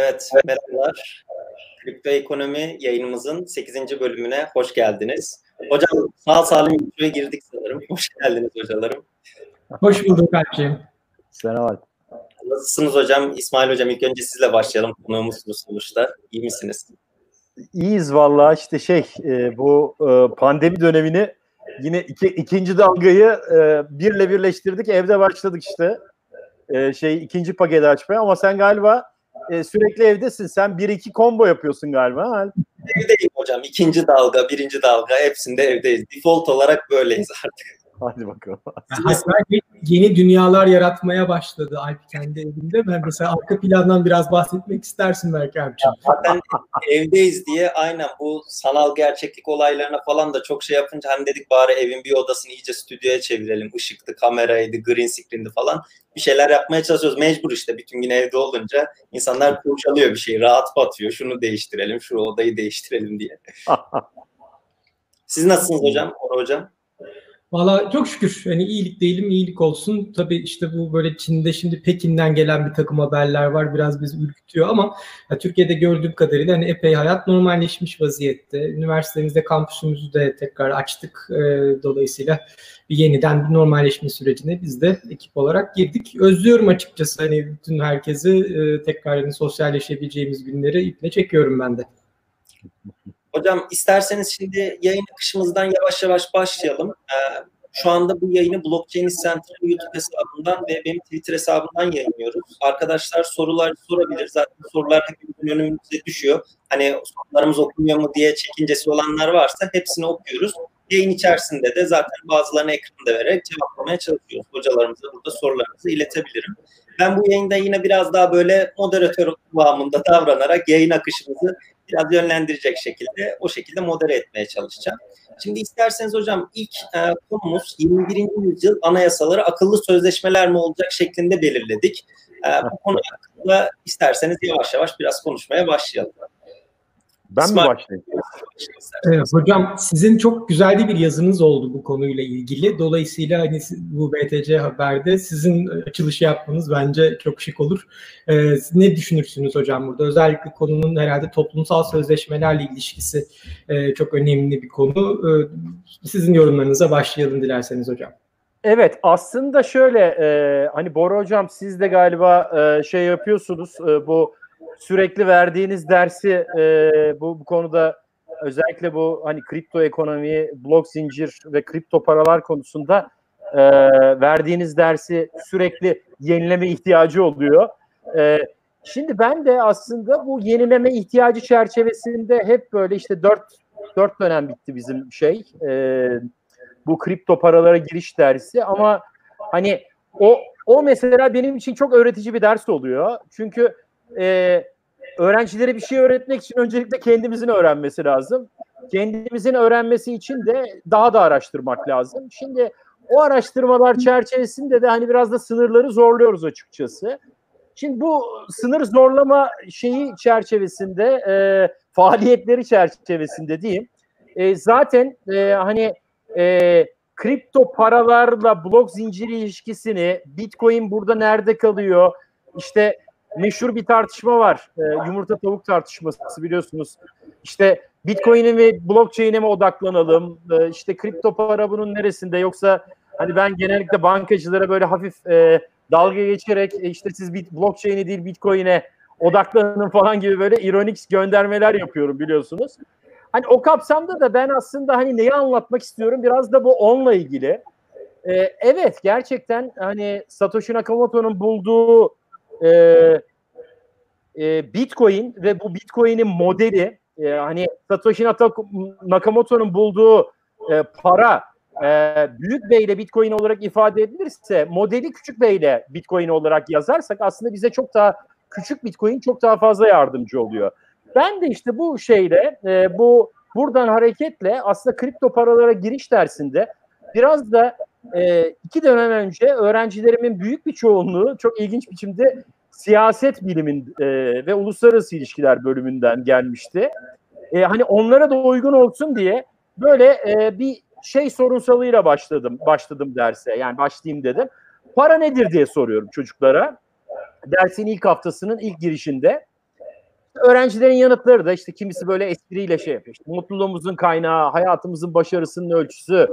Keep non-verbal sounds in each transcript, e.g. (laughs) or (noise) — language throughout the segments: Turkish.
Evet, merhabalar. Kripto Ekonomi yayınımızın 8. bölümüne hoş geldiniz. Hocam sağ salim videoya girdik sanırım. Hoş geldiniz hocalarım. Hoş bulduk Alpciğim. Selam Nasılsınız hocam? İsmail hocam ilk önce sizle başlayalım. Konuğumuzsunuz sonuçta. İyi misiniz? İyiyiz vallahi işte şey e, bu e, pandemi dönemini yine iki, ikinci dalgayı e, birle birleştirdik. Evde başladık işte. Şey ikinci paketi açmaya ama sen galiba e, sürekli evdesin. Sen bir iki combo yapıyorsun galiba. Evdeyim hocam. İkinci dalga, birinci dalga hepsinde evdeyiz. Default olarak böyleyiz artık. Hadi bakalım. (laughs) Hatta yeni dünyalar yaratmaya başladı Alp kendi evinde. Ben mesela arka plandan biraz bahsetmek istersin belki Alp'ciğim. Zaten evdeyiz diye aynen bu sanal gerçeklik olaylarına falan da çok şey yapınca hani dedik bari evin bir odasını iyice stüdyoya çevirelim. Işıktı, kameraydı, green screen'di falan. Bir şeyler yapmaya çalışıyoruz. Mecbur işte bütün gün evde olunca insanlar kurcalıyor bir şey. Rahat batıyor. Şunu değiştirelim, şu odayı değiştirelim diye. (laughs) Siz nasılsınız hocam? Orada hocam? Valla çok şükür hani iyilik değilim iyilik olsun. Tabii işte bu böyle Çin'de şimdi Pekin'den gelen bir takım haberler var. Biraz bizi ürkütüyor ama ya, Türkiye'de gördüğüm kadarıyla hani epey hayat normalleşmiş vaziyette. Üniversitemizde kampüsümüzü de tekrar açtık. E, dolayısıyla bir yeniden bir normalleşme sürecine biz de ekip olarak girdik. Özlüyorum açıkçası hani bütün herkesi e, tekrar hani sosyalleşebileceğimiz günleri iple çekiyorum ben de. (laughs) Hocam isterseniz şimdi yayın akışımızdan yavaş yavaş başlayalım. Ee, şu anda bu yayını Blockchain Center YouTube hesabından ve benim Twitter hesabından yayınlıyoruz. Arkadaşlar sorular sorabilir. Zaten sorular hepimizin önümüze düşüyor. Hani sorularımız okunuyor mu diye çekincesi olanlar varsa hepsini okuyoruz. Yayın içerisinde de zaten bazılarını ekranda vererek cevaplamaya çalışıyoruz. Hocalarımıza burada sorularınızı iletebilirim. Ben bu yayında yine biraz daha böyle moderatör kıvamında davranarak yayın akışımızı biraz yönlendirecek şekilde o şekilde modere etmeye çalışacağım. Şimdi isterseniz hocam ilk e, konumuz 21. yüzyıl anayasaları akıllı sözleşmeler mi olacak şeklinde belirledik. E, bu konu hakkında isterseniz yavaş yavaş biraz konuşmaya başlayalım. Ben İsmail, mi başlayayım? Evet, hocam sizin çok güzel bir yazınız oldu bu konuyla ilgili. Dolayısıyla hani bu BTC Haber'de sizin açılışı yapmanız bence çok şık olur. Ee, ne düşünürsünüz hocam burada? Özellikle konunun herhalde toplumsal sözleşmelerle ilişkisi e, çok önemli bir konu. Ee, sizin yorumlarınıza başlayalım dilerseniz hocam. Evet aslında şöyle e, hani Bora hocam siz de galiba e, şey yapıyorsunuz e, bu sürekli verdiğiniz dersi e, bu, bu konuda özellikle bu hani kripto ekonomi, blok zincir ve kripto paralar konusunda e, verdiğiniz dersi sürekli yenileme ihtiyacı oluyor. E, şimdi ben de aslında bu yenileme ihtiyacı çerçevesinde hep böyle işte dört dört dönem bitti bizim şey e, bu kripto paralara giriş dersi ama hani o o mesela benim için çok öğretici bir ders oluyor. Çünkü e, öğrencilere bir şey öğretmek için öncelikle kendimizin öğrenmesi lazım. Kendimizin öğrenmesi için de daha da araştırmak lazım. Şimdi o araştırmalar çerçevesinde de hani biraz da sınırları zorluyoruz açıkçası. Şimdi bu sınır zorlama şeyi çerçevesinde, e, faaliyetleri çerçevesinde diyeyim. E, zaten e, hani e, kripto paralarla blok zinciri ilişkisini, Bitcoin burada nerede kalıyor, işte meşhur bir tartışma var. E, yumurta tavuk tartışması biliyorsunuz. İşte Bitcoin'e mi blockchain'e mi odaklanalım? E, işte kripto para bunun neresinde yoksa hani ben genellikle bankacılara böyle hafif e, dalga geçerek e, işte siz bit, blockchain'e değil Bitcoin'e odaklanın falan gibi böyle ironik göndermeler yapıyorum biliyorsunuz. Hani o kapsamda da ben aslında hani neyi anlatmak istiyorum biraz da bu onunla ilgili. Ee, evet gerçekten hani Satoshi Nakamoto'nun bulduğu e, e, Bitcoin ve bu Bitcoin'in modeli e, hani Satoshi Nakamoto'nun bulduğu e, para e, büyük B ile Bitcoin olarak ifade edilirse modeli küçük B ile Bitcoin olarak yazarsak aslında bize çok daha küçük Bitcoin çok daha fazla yardımcı oluyor. Ben de işte bu şeyle e, bu buradan hareketle aslında kripto paralara giriş dersinde biraz da e, iki dönem önce öğrencilerimin büyük bir çoğunluğu çok ilginç biçimde siyaset bilimin e, ve uluslararası ilişkiler bölümünden gelmişti. E, hani onlara da uygun olsun diye böyle e, bir şey sorunsalıyla başladım başladım derse. Yani başlayayım dedim. Para nedir diye soruyorum çocuklara. Dersin ilk haftasının ilk girişinde. Öğrencilerin yanıtları da işte kimisi böyle espriyle şey yapıyor. İşte mutluluğumuzun kaynağı, hayatımızın başarısının ölçüsü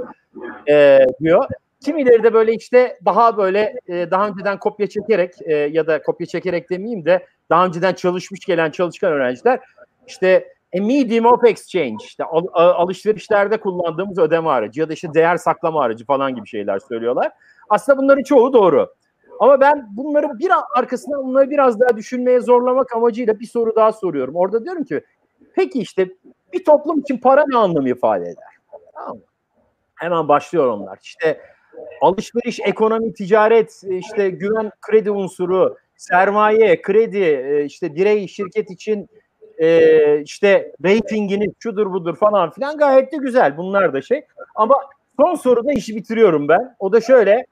e, diyor. Kimileri de böyle işte daha böyle e, daha önceden kopya çekerek e, ya da kopya çekerek demeyeyim de daha önceden çalışmış gelen çalışkan öğrenciler işte a medium of exchange işte al, alışverişlerde kullandığımız ödeme aracı ya da işte değer saklama aracı falan gibi şeyler söylüyorlar. Aslında bunların çoğu doğru. Ama ben bunları bir arkasından bunları biraz daha düşünmeye zorlamak amacıyla bir soru daha soruyorum. Orada diyorum ki peki işte bir toplum için para ne anlam ifade eder? Tamam Hemen başlıyor onlar. İşte alışveriş, ekonomi, ticaret, işte güven, kredi unsuru, sermaye, kredi, e, işte birey, şirket için e, işte ratingini şudur budur falan filan gayet de güzel. Bunlar da şey. Ama son soruda işi bitiriyorum ben. O da şöyle.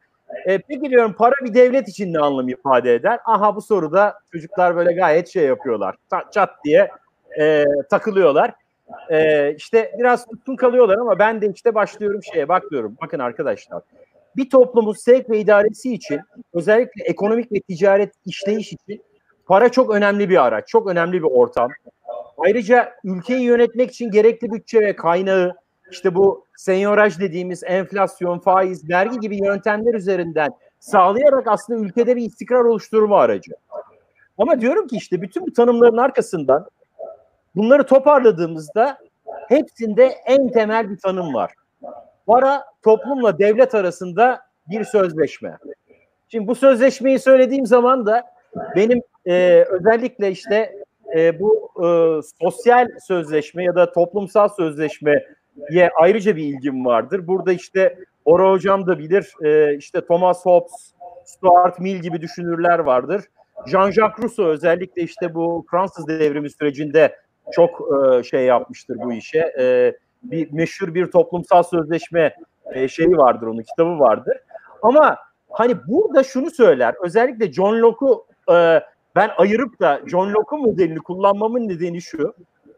E, peki diyorum para bir devlet için ne anlam ifade eder? Aha bu soruda çocuklar böyle gayet şey yapıyorlar. Çat diye e, takılıyorlar. E, işte biraz tutkun kalıyorlar ama ben de işte başlıyorum şeye bakıyorum. Bakın arkadaşlar bir toplumun sevk ve idaresi için özellikle ekonomik ve ticaret işleyiş için para çok önemli bir araç, çok önemli bir ortam. Ayrıca ülkeyi yönetmek için gerekli bütçe ve kaynağı işte bu senyoraj dediğimiz enflasyon, faiz, vergi gibi yöntemler üzerinden sağlayarak aslında ülkede bir istikrar oluşturma aracı. Ama diyorum ki işte bütün bu tanımların arkasından bunları toparladığımızda hepsinde en temel bir tanım var. Para toplumla devlet arasında bir sözleşme. Şimdi bu sözleşmeyi söylediğim zaman da benim e, özellikle işte e, bu e, sosyal sözleşme ya da toplumsal sözleşmeye ayrıca bir ilgim vardır. Burada işte Ora Hocam da bilir e, işte Thomas Hobbes, Stuart Mill gibi düşünürler vardır. Jean-Jacques Rousseau özellikle işte bu Fransız devrimi sürecinde çok e, şey yapmıştır bu işe. E, bir meşhur bir toplumsal sözleşme e, şeyi vardır onun kitabı vardır. Ama hani burada şunu söyler özellikle John Locke'u e, ben ayırıp da John Locke'un modelini kullanmamın nedeni şu.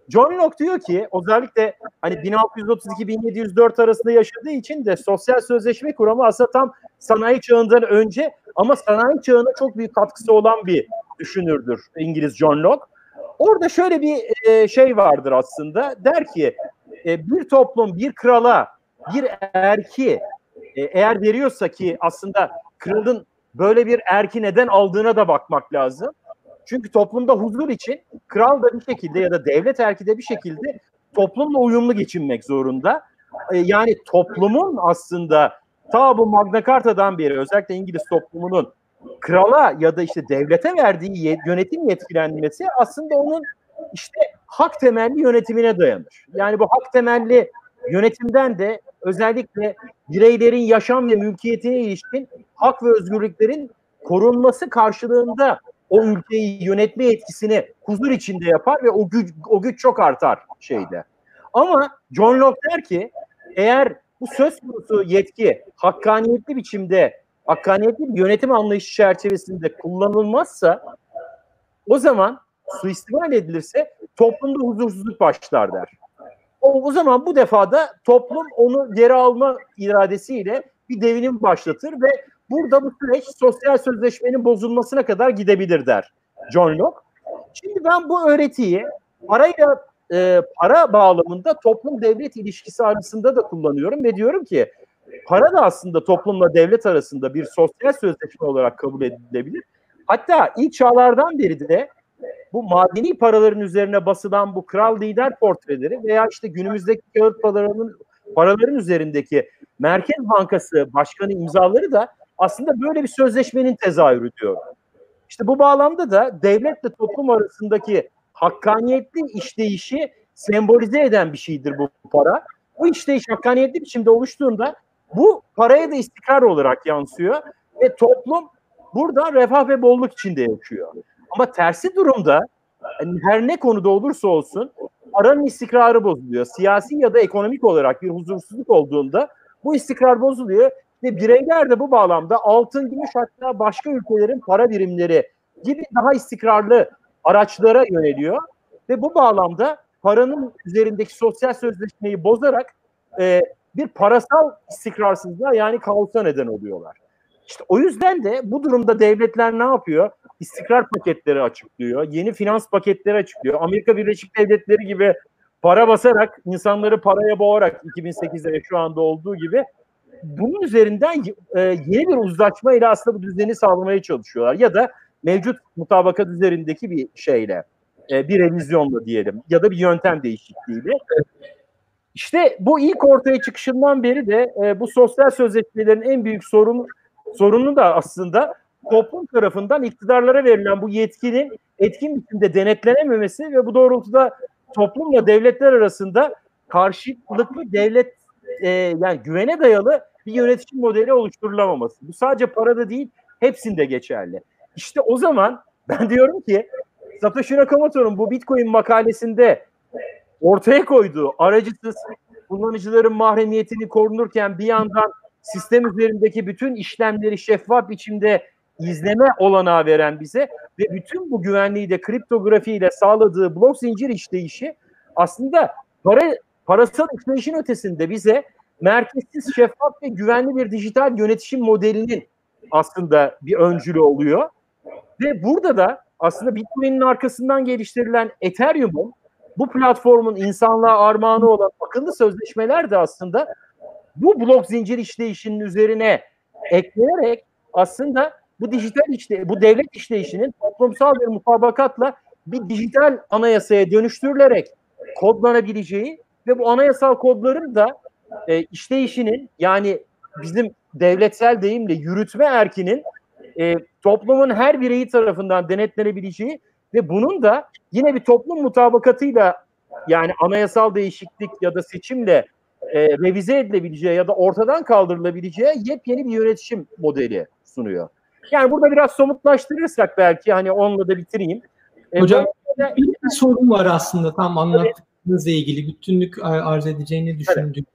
John Locke diyor ki özellikle hani 1632-1704 arasında yaşadığı için de sosyal sözleşme kuramı aslında tam sanayi çağından önce ama sanayi çağına çok büyük katkısı olan bir düşünürdür İngiliz John Locke. Orada şöyle bir e, şey vardır aslında. Der ki e, bir toplum bir krala bir erki e, eğer veriyorsa ki aslında kralın böyle bir erki neden aldığına da bakmak lazım. Çünkü toplumda huzur için kral da bir şekilde ya da devlet erki de bir şekilde toplumla uyumlu geçinmek zorunda. E, yani toplumun aslında ta bu Magna Carta'dan beri özellikle İngiliz toplumunun krala ya da işte devlete verdiği yönetim yetkilenmesi aslında onun işte hak temelli yönetimine dayanır. Yani bu hak temelli yönetimden de özellikle bireylerin yaşam ve mülkiyetine ilişkin hak ve özgürlüklerin korunması karşılığında o ülkeyi yönetme etkisini huzur içinde yapar ve o güç o güç çok artar şeyde. Ama John Locke der ki eğer bu söz konusu yetki hakkaniyetli biçimde hakkaniyetli bir yönetim anlayışı çerçevesinde kullanılmazsa o zaman suistimal edilirse toplumda huzursuzluk başlar der. O, o zaman bu defada toplum onu geri alma iradesiyle bir devinim başlatır ve burada bu süreç sosyal sözleşmenin bozulmasına kadar gidebilir der John Locke. Şimdi ben bu öğretiyi parayla e, para bağlamında toplum devlet ilişkisi arasında da kullanıyorum ve diyorum ki para da aslında toplumla devlet arasında bir sosyal sözleşme olarak kabul edilebilir. Hatta ilk çağlardan beri de bu madeni paraların üzerine basılan bu kral lider portreleri veya işte günümüzdeki kağıt paralarının paraların üzerindeki Merkez Bankası Başkanı imzaları da aslında böyle bir sözleşmenin tezahürü diyor. İşte bu bağlamda da devletle toplum arasındaki hakkaniyetli işleyişi sembolize eden bir şeydir bu para. Bu işleyiş hakkaniyetli biçimde oluştuğunda bu paraya da istikrar olarak yansıyor ve toplum burada refah ve bolluk içinde yaşıyor. Ama tersi durumda yani her ne konuda olursa olsun paranın istikrarı bozuluyor. Siyasi ya da ekonomik olarak bir huzursuzluk olduğunda bu istikrar bozuluyor ve bireyler de bu bağlamda altın, gümüş hatta başka ülkelerin para birimleri gibi daha istikrarlı araçlara yöneliyor ve bu bağlamda paranın üzerindeki sosyal sözleşmeyi bozarak e, bir parasal istikrarsızlığa yani kaosa neden oluyorlar. İşte o yüzden de bu durumda devletler ne yapıyor? istikrar paketleri açıklıyor. Yeni finans paketleri açıklıyor. Amerika Birleşik Devletleri gibi para basarak, insanları paraya boğarak 2008'de şu anda olduğu gibi bunun üzerinden e, yeni bir uzlaşma ile aslında bu düzeni sağlamaya çalışıyorlar. Ya da mevcut mutabakat üzerindeki bir şeyle, e, bir revizyonla diyelim ya da bir yöntem değişikliğiyle. İşte bu ilk ortaya çıkışından beri de e, bu sosyal sözleşmelerin en büyük sorun sorunu da aslında toplum tarafından iktidarlara verilen bu yetkinin etkin biçimde denetlenememesi ve bu doğrultuda toplumla devletler arasında karşılıklı devlet e, yani güvene dayalı bir yönetim modeli oluşturulamaması. Bu sadece parada değil, hepsinde geçerli. İşte o zaman ben (laughs) diyorum ki Satoshi Nakamoto'nun bu Bitcoin makalesinde ortaya koyduğu aracısız kullanıcıların mahremiyetini korunurken bir yandan sistem üzerindeki bütün işlemleri şeffaf biçimde izleme olanağı veren bize ve bütün bu güvenliği de kriptografiyle sağladığı blok zincir işleyişi aslında para parasal işleyişin ötesinde bize merkezsiz, şeffaf ve güvenli bir dijital yönetişim modelinin aslında bir öncülü oluyor. Ve burada da aslında Bitcoin'in arkasından geliştirilen Ethereum'un bu platformun insanlığa armağanı olan akıllı sözleşmeler de aslında bu blok zincir işleyişinin üzerine ekleyerek aslında bu dijital işte bu devlet işleyişinin toplumsal bir mutabakatla bir dijital anayasaya dönüştürülerek kodlanabileceği ve bu anayasal kodların da e, işleyişinin yani bizim devletsel deyimle yürütme erkinin e, toplumun her bireyi tarafından denetlenebileceği ve bunun da yine bir toplum mutabakatıyla yani anayasal değişiklik ya da seçimle e, revize edilebileceği ya da ortadan kaldırılabileceği yepyeni bir yönetişim modeli sunuyor. Yani burada biraz somutlaştırırsak belki hani onunla da bitireyim. E, Hocam e, bir, sorun var aslında tam anlattığınızla ilgili bütünlük arz edeceğini düşündüm.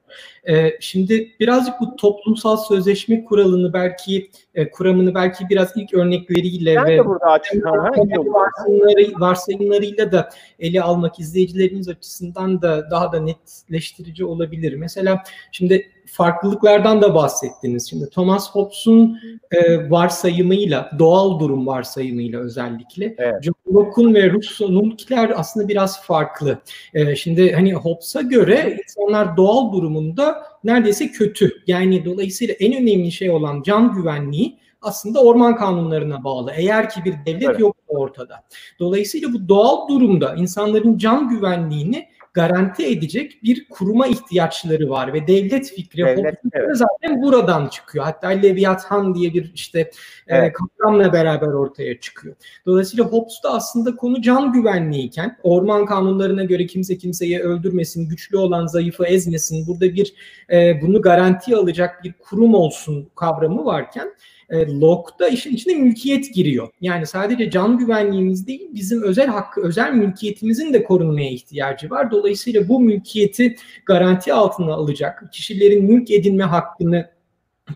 Evet. şimdi birazcık bu toplumsal sözleşme kuralını belki e, kuramını belki biraz ilk örnekleriyle ben ve burada varsayımları, varsayımlarıyla da ele almak izleyicilerimiz açısından da daha da netleştirici olabilir. Mesela şimdi farklılıklardan da bahsettiniz. Şimdi Thomas Hobbes'un e, varsayımıyla, doğal durum varsayımıyla özellikle evet. John Locke'un ve Rousseau'nunkiler aslında biraz farklı. E, şimdi hani Hobbes'a göre insanlar doğal durumunda neredeyse kötü. Yani dolayısıyla en önemli şey olan can güvenliği aslında orman kanunlarına bağlı. Eğer ki bir devlet evet. yok ortada. Dolayısıyla bu doğal durumda insanların can güvenliğini garanti edecek bir kuruma ihtiyaçları var ve devlet fikri devlet, evet. zaten buradan çıkıyor. Hatta Leviathan diye bir işte e, evet. e, kavramla beraber ortaya çıkıyor. Dolayısıyla Hobbes'ta aslında konu can güvenliğiyken orman kanunlarına göre kimse kimseyi öldürmesin, güçlü olan zayıfı ezmesin, burada bir e, bunu garanti alacak bir kurum olsun kavramı varken e, Locke'da işin içine mülkiyet giriyor. Yani sadece can güvenliğimiz değil, bizim özel hakkı, özel mülkiyetimizin de korunmaya ihtiyacı var. Dolayısıyla bu mülkiyeti garanti altına alacak, kişilerin mülk edinme hakkını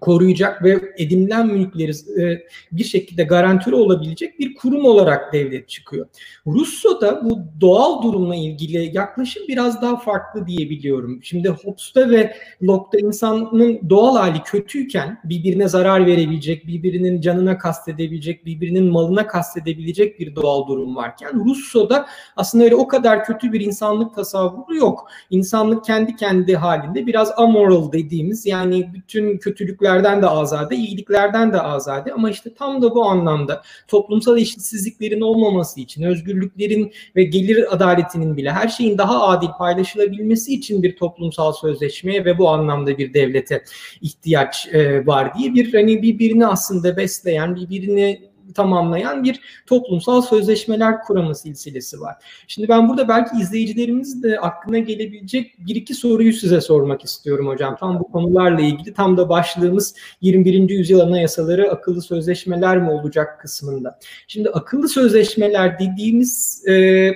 koruyacak ve edinilen mülkleri e, bir şekilde garantörü olabilecek bir kurum olarak devlet çıkıyor. Russo'da bu doğal durumla ilgili yaklaşım biraz daha farklı diyebiliyorum. Şimdi Hobbes'ta ve Locke'da insanın doğal hali kötüyken birbirine zarar verebilecek, birbirinin canına kastedebilecek, birbirinin malına kastedebilecek bir doğal durum varken Russo'da aslında öyle o kadar kötü bir insanlık tasavvuru yok. İnsanlık kendi kendi halinde biraz amoral dediğimiz yani bütün kötülük kötülüklerden de azade, iyiliklerden de azade. Ama işte tam da bu anlamda toplumsal eşitsizliklerin olmaması için, özgürlüklerin ve gelir adaletinin bile her şeyin daha adil paylaşılabilmesi için bir toplumsal sözleşmeye ve bu anlamda bir devlete ihtiyaç e, var diye bir hani birbirini aslında besleyen, birbirini tamamlayan bir toplumsal sözleşmeler kuramı silsilesi var. Şimdi ben burada belki izleyicilerimiz de aklına gelebilecek bir iki soruyu size sormak istiyorum hocam. Tam bu konularla ilgili tam da başlığımız 21. yüzyıl anayasaları akıllı sözleşmeler mi olacak kısmında. Şimdi akıllı sözleşmeler dediğimiz e,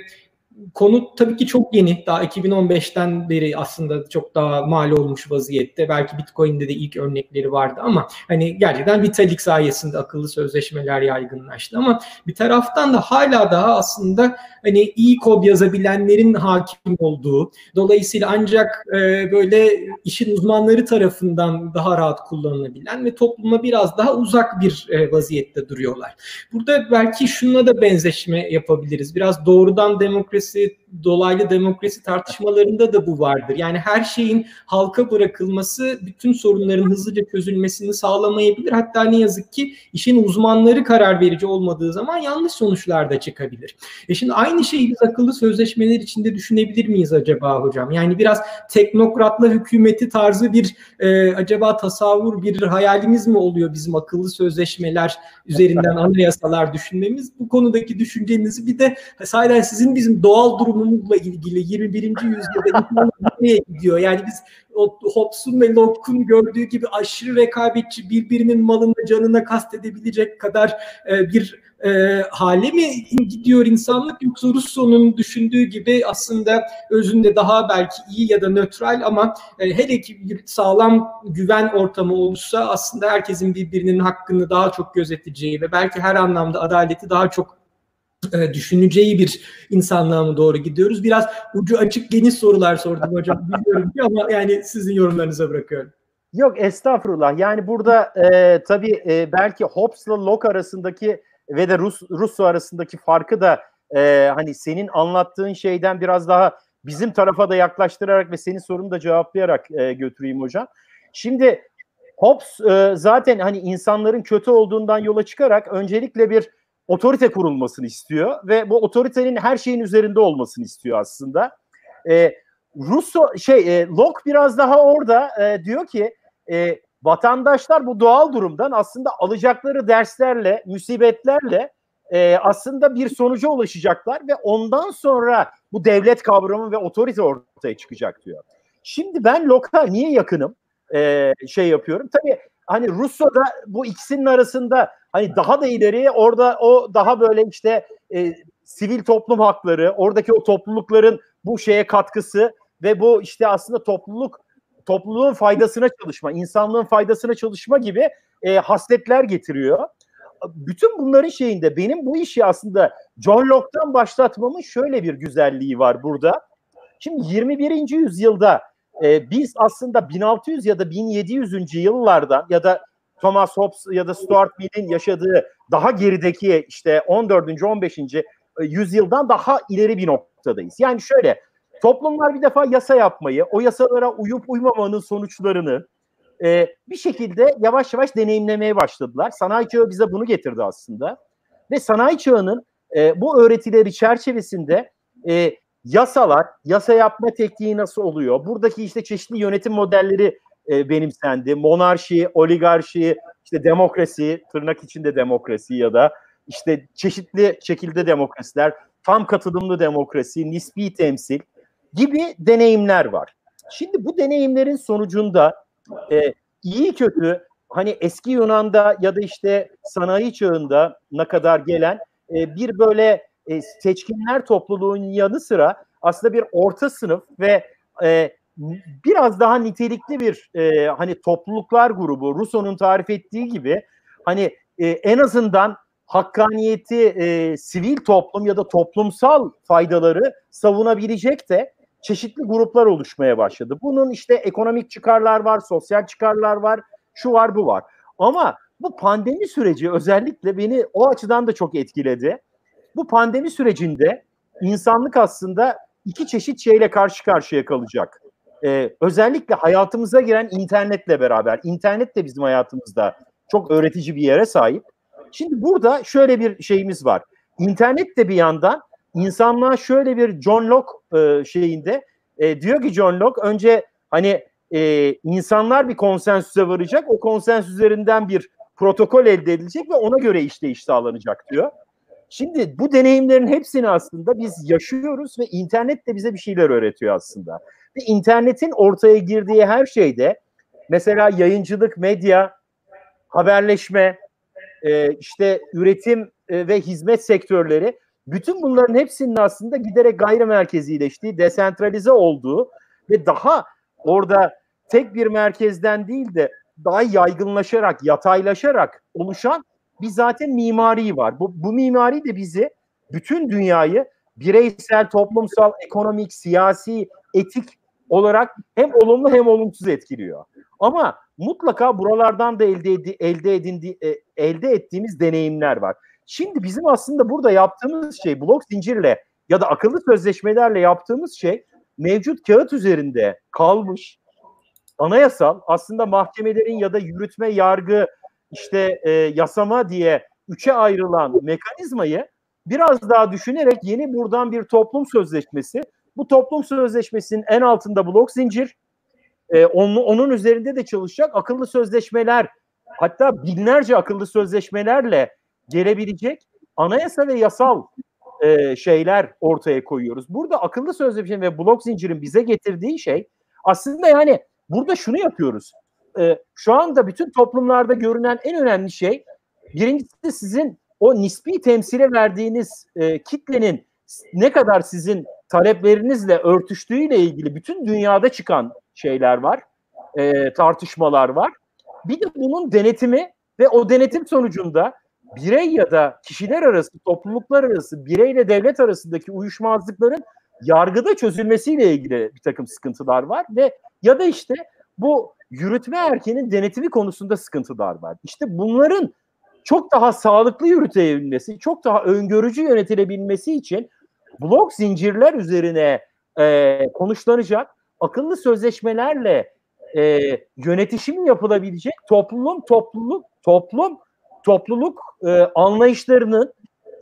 konu tabii ki çok yeni. Daha 2015'ten beri aslında çok daha mal olmuş vaziyette. Belki Bitcoin'de de ilk örnekleri vardı ama hani gerçekten Vitalik sayesinde akıllı sözleşmeler yaygınlaştı ama bir taraftan da hala daha aslında hani iyi kod yazabilenlerin hakim olduğu, dolayısıyla ancak e, böyle işin uzmanları tarafından daha rahat kullanılabilen ve topluma biraz daha uzak bir e, vaziyette duruyorlar. Burada belki şununla da benzeşme yapabiliriz. Biraz doğrudan demokrasi, ser dolaylı demokrasi tartışmalarında da bu vardır. Yani her şeyin halka bırakılması bütün sorunların hızlıca çözülmesini sağlamayabilir. Hatta ne yazık ki işin uzmanları karar verici olmadığı zaman yanlış sonuçlar da çıkabilir. E şimdi aynı şeyi biz akıllı sözleşmeler içinde düşünebilir miyiz acaba hocam? Yani biraz teknokratla hükümeti tarzı bir e, acaba tasavvur bir hayalimiz mi oluyor bizim akıllı sözleşmeler üzerinden (laughs) anayasalar düşünmemiz? Bu konudaki düşüncenizi bir de sahiden sizin bizim doğal durumumuzla ilgili 21. yüzyılda nereye gidiyor? Yani biz o Hobbes'un ve Locke'un gördüğü gibi aşırı rekabetçi birbirinin malını canına kastedebilecek kadar e, bir e, hale mi gidiyor insanlık yoksa Rousseau'nun düşündüğü gibi aslında özünde daha belki iyi ya da nötral ama e, hele ki bir sağlam güven ortamı olursa aslında herkesin birbirinin hakkını daha çok gözeteceği ve belki her anlamda adaleti daha çok düşüneceği bir insanlığa mı doğru gidiyoruz? Biraz ucu açık geniş sorular sordum hocam (laughs) biliyorum ki ama yani sizin yorumlarınıza bırakıyorum. Yok estağfurullah. Yani burada e, tabii e, belki Hobbes'la Locke arasındaki ve de Rus Russo arasındaki farkı da e, hani senin anlattığın şeyden biraz daha bizim tarafa da yaklaştırarak ve senin sorunu da cevaplayarak e, götüreyim hocam. Şimdi Hobbes e, zaten hani insanların kötü olduğundan yola çıkarak öncelikle bir otorite kurulmasını istiyor ve bu otoritenin her şeyin üzerinde olmasını istiyor aslında. E, Russo şey e, Locke biraz daha orada e, diyor ki e, vatandaşlar bu doğal durumdan aslında alacakları derslerle, musibetlerle e, aslında bir sonuca ulaşacaklar ve ondan sonra bu devlet kavramı ve otorite ortaya çıkacak diyor. Şimdi ben Locke'a niye yakınım? E, şey yapıyorum. Tabii hani Russo'da bu ikisinin arasında hani daha da ileriye orada o daha böyle işte e, sivil toplum hakları, oradaki o toplulukların bu şeye katkısı ve bu işte aslında topluluk topluluğun faydasına çalışma, insanlığın faydasına çalışma gibi e, hasletler getiriyor. Bütün bunların şeyinde benim bu işi aslında John Locke'tan başlatmamın şöyle bir güzelliği var burada. Şimdi 21. yüzyılda e, biz aslında 1600 ya da 1700. yıllardan ya da Thomas Hobbes ya da Stuart Mill'in yaşadığı daha gerideki işte 14. 15. yüzyıldan daha ileri bir noktadayız. Yani şöyle Toplumlar bir defa yasa yapmayı, o yasalara uyup uymamanın sonuçlarını e, bir şekilde yavaş yavaş deneyimlemeye başladılar. Sanayi çağı bize bunu getirdi aslında. Ve sanayi çağının e, bu öğretileri çerçevesinde e, yasalar, yasa yapma tekniği nasıl oluyor? Buradaki işte çeşitli yönetim modelleri e, benimsendi. Monarşi, oligarşi, işte demokrasi, tırnak içinde demokrasi ya da işte çeşitli şekilde demokrasiler, tam katılımlı demokrasi, nispi temsil gibi deneyimler var. Şimdi bu deneyimlerin sonucunda e, iyi kötü hani eski Yunan'da ya da işte sanayi çağında ne kadar gelen e, bir böyle e, seçkinler topluluğun yanı sıra aslında bir orta sınıf ve e, biraz daha nitelikli bir e, hani topluluklar grubu Rousseau'nun tarif ettiği gibi hani e, en azından hakkaniyeti e, sivil toplum ya da toplumsal faydaları savunabilecek de çeşitli gruplar oluşmaya başladı. Bunun işte ekonomik çıkarlar var, sosyal çıkarlar var, şu var bu var. Ama bu pandemi süreci özellikle beni o açıdan da çok etkiledi. Bu pandemi sürecinde insanlık aslında iki çeşit şeyle karşı karşıya kalacak. Ee, özellikle hayatımıza giren internetle beraber. İnternet de bizim hayatımızda çok öğretici bir yere sahip. Şimdi burada şöyle bir şeyimiz var. İnternet de bir yandan insanlığa şöyle bir John Locke e, şeyinde e, diyor ki John Locke önce hani e, insanlar bir konsensüse varacak. O konsensüs üzerinden bir protokol elde edilecek ve ona göre işleyiş sağlanacak diyor. Şimdi bu deneyimlerin hepsini aslında biz yaşıyoruz ve internet de bize bir şeyler öğretiyor aslında. İnternetin ortaya girdiği her şeyde mesela yayıncılık, medya, haberleşme, e, işte üretim e, ve hizmet sektörleri Bütün bunların hepsinin aslında giderek gayrimerkezileştiği, desentralize olduğu ve daha orada tek bir merkezden değil de daha yaygınlaşarak, yataylaşarak oluşan bir zaten mimari var. Bu, bu mimari de bizi bütün dünyayı bireysel, toplumsal, ekonomik, siyasi, etik olarak hem olumlu hem olumsuz etkiliyor. Ama mutlaka buralardan da elde edi, elde edindi e, elde ettiğimiz deneyimler var. Şimdi bizim aslında burada yaptığımız şey blok zincirle ya da akıllı sözleşmelerle yaptığımız şey mevcut kağıt üzerinde kalmış anayasal aslında mahkemelerin ya da yürütme, yargı, işte e, yasama diye üçe ayrılan mekanizmayı biraz daha düşünerek yeni buradan bir toplum sözleşmesi. Bu toplum sözleşmesinin en altında blok zincir, e, onun, onun üzerinde de çalışacak akıllı sözleşmeler, hatta binlerce akıllı sözleşmelerle gelebilecek anayasa ve yasal e, şeyler ortaya koyuyoruz. Burada akıllı sözleşme ve blok zincirin bize getirdiği şey aslında yani burada şunu yapıyoruz. E, şu anda bütün toplumlarda görünen en önemli şey birincisi sizin o nispi temsile verdiğiniz e, kitlenin ne kadar sizin taleplerinizle örtüştüğüyle ilgili bütün dünyada çıkan şeyler var, e, tartışmalar var. Bir de bunun denetimi ve o denetim sonucunda birey ya da kişiler arası, topluluklar arası, bireyle devlet arasındaki uyuşmazlıkların yargıda çözülmesiyle ilgili bir takım sıkıntılar var ve ya da işte bu yürütme erkenin denetimi konusunda sıkıntılar var. İşte bunların çok daha sağlıklı yürütebilmesi, çok daha öngörücü yönetilebilmesi için blok zincirler üzerine e, konuşlanacak akıllı sözleşmelerle e, yönetişim yapılabilecek toplum topluluk toplum topluluk e, anlayışlarının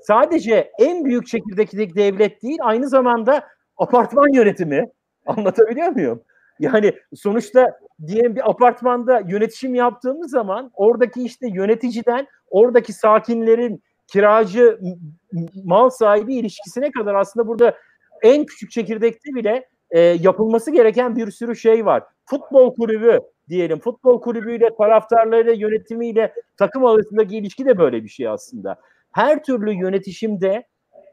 sadece en büyük çekirdekteki devlet değil aynı zamanda apartman yönetimi anlatabiliyor muyum? Yani sonuçta diyelim bir apartmanda yönetişim yaptığımız zaman oradaki işte yöneticiden oradaki sakinlerin kiracı mal sahibi ilişkisine kadar aslında burada en küçük çekirdekte bile e, yapılması gereken bir sürü şey var. Futbol kulübü diyelim. Futbol kulübüyle, taraftarlarıyla, yönetimiyle takım arasındaki ilişki de böyle bir şey aslında. Her türlü yönetişimde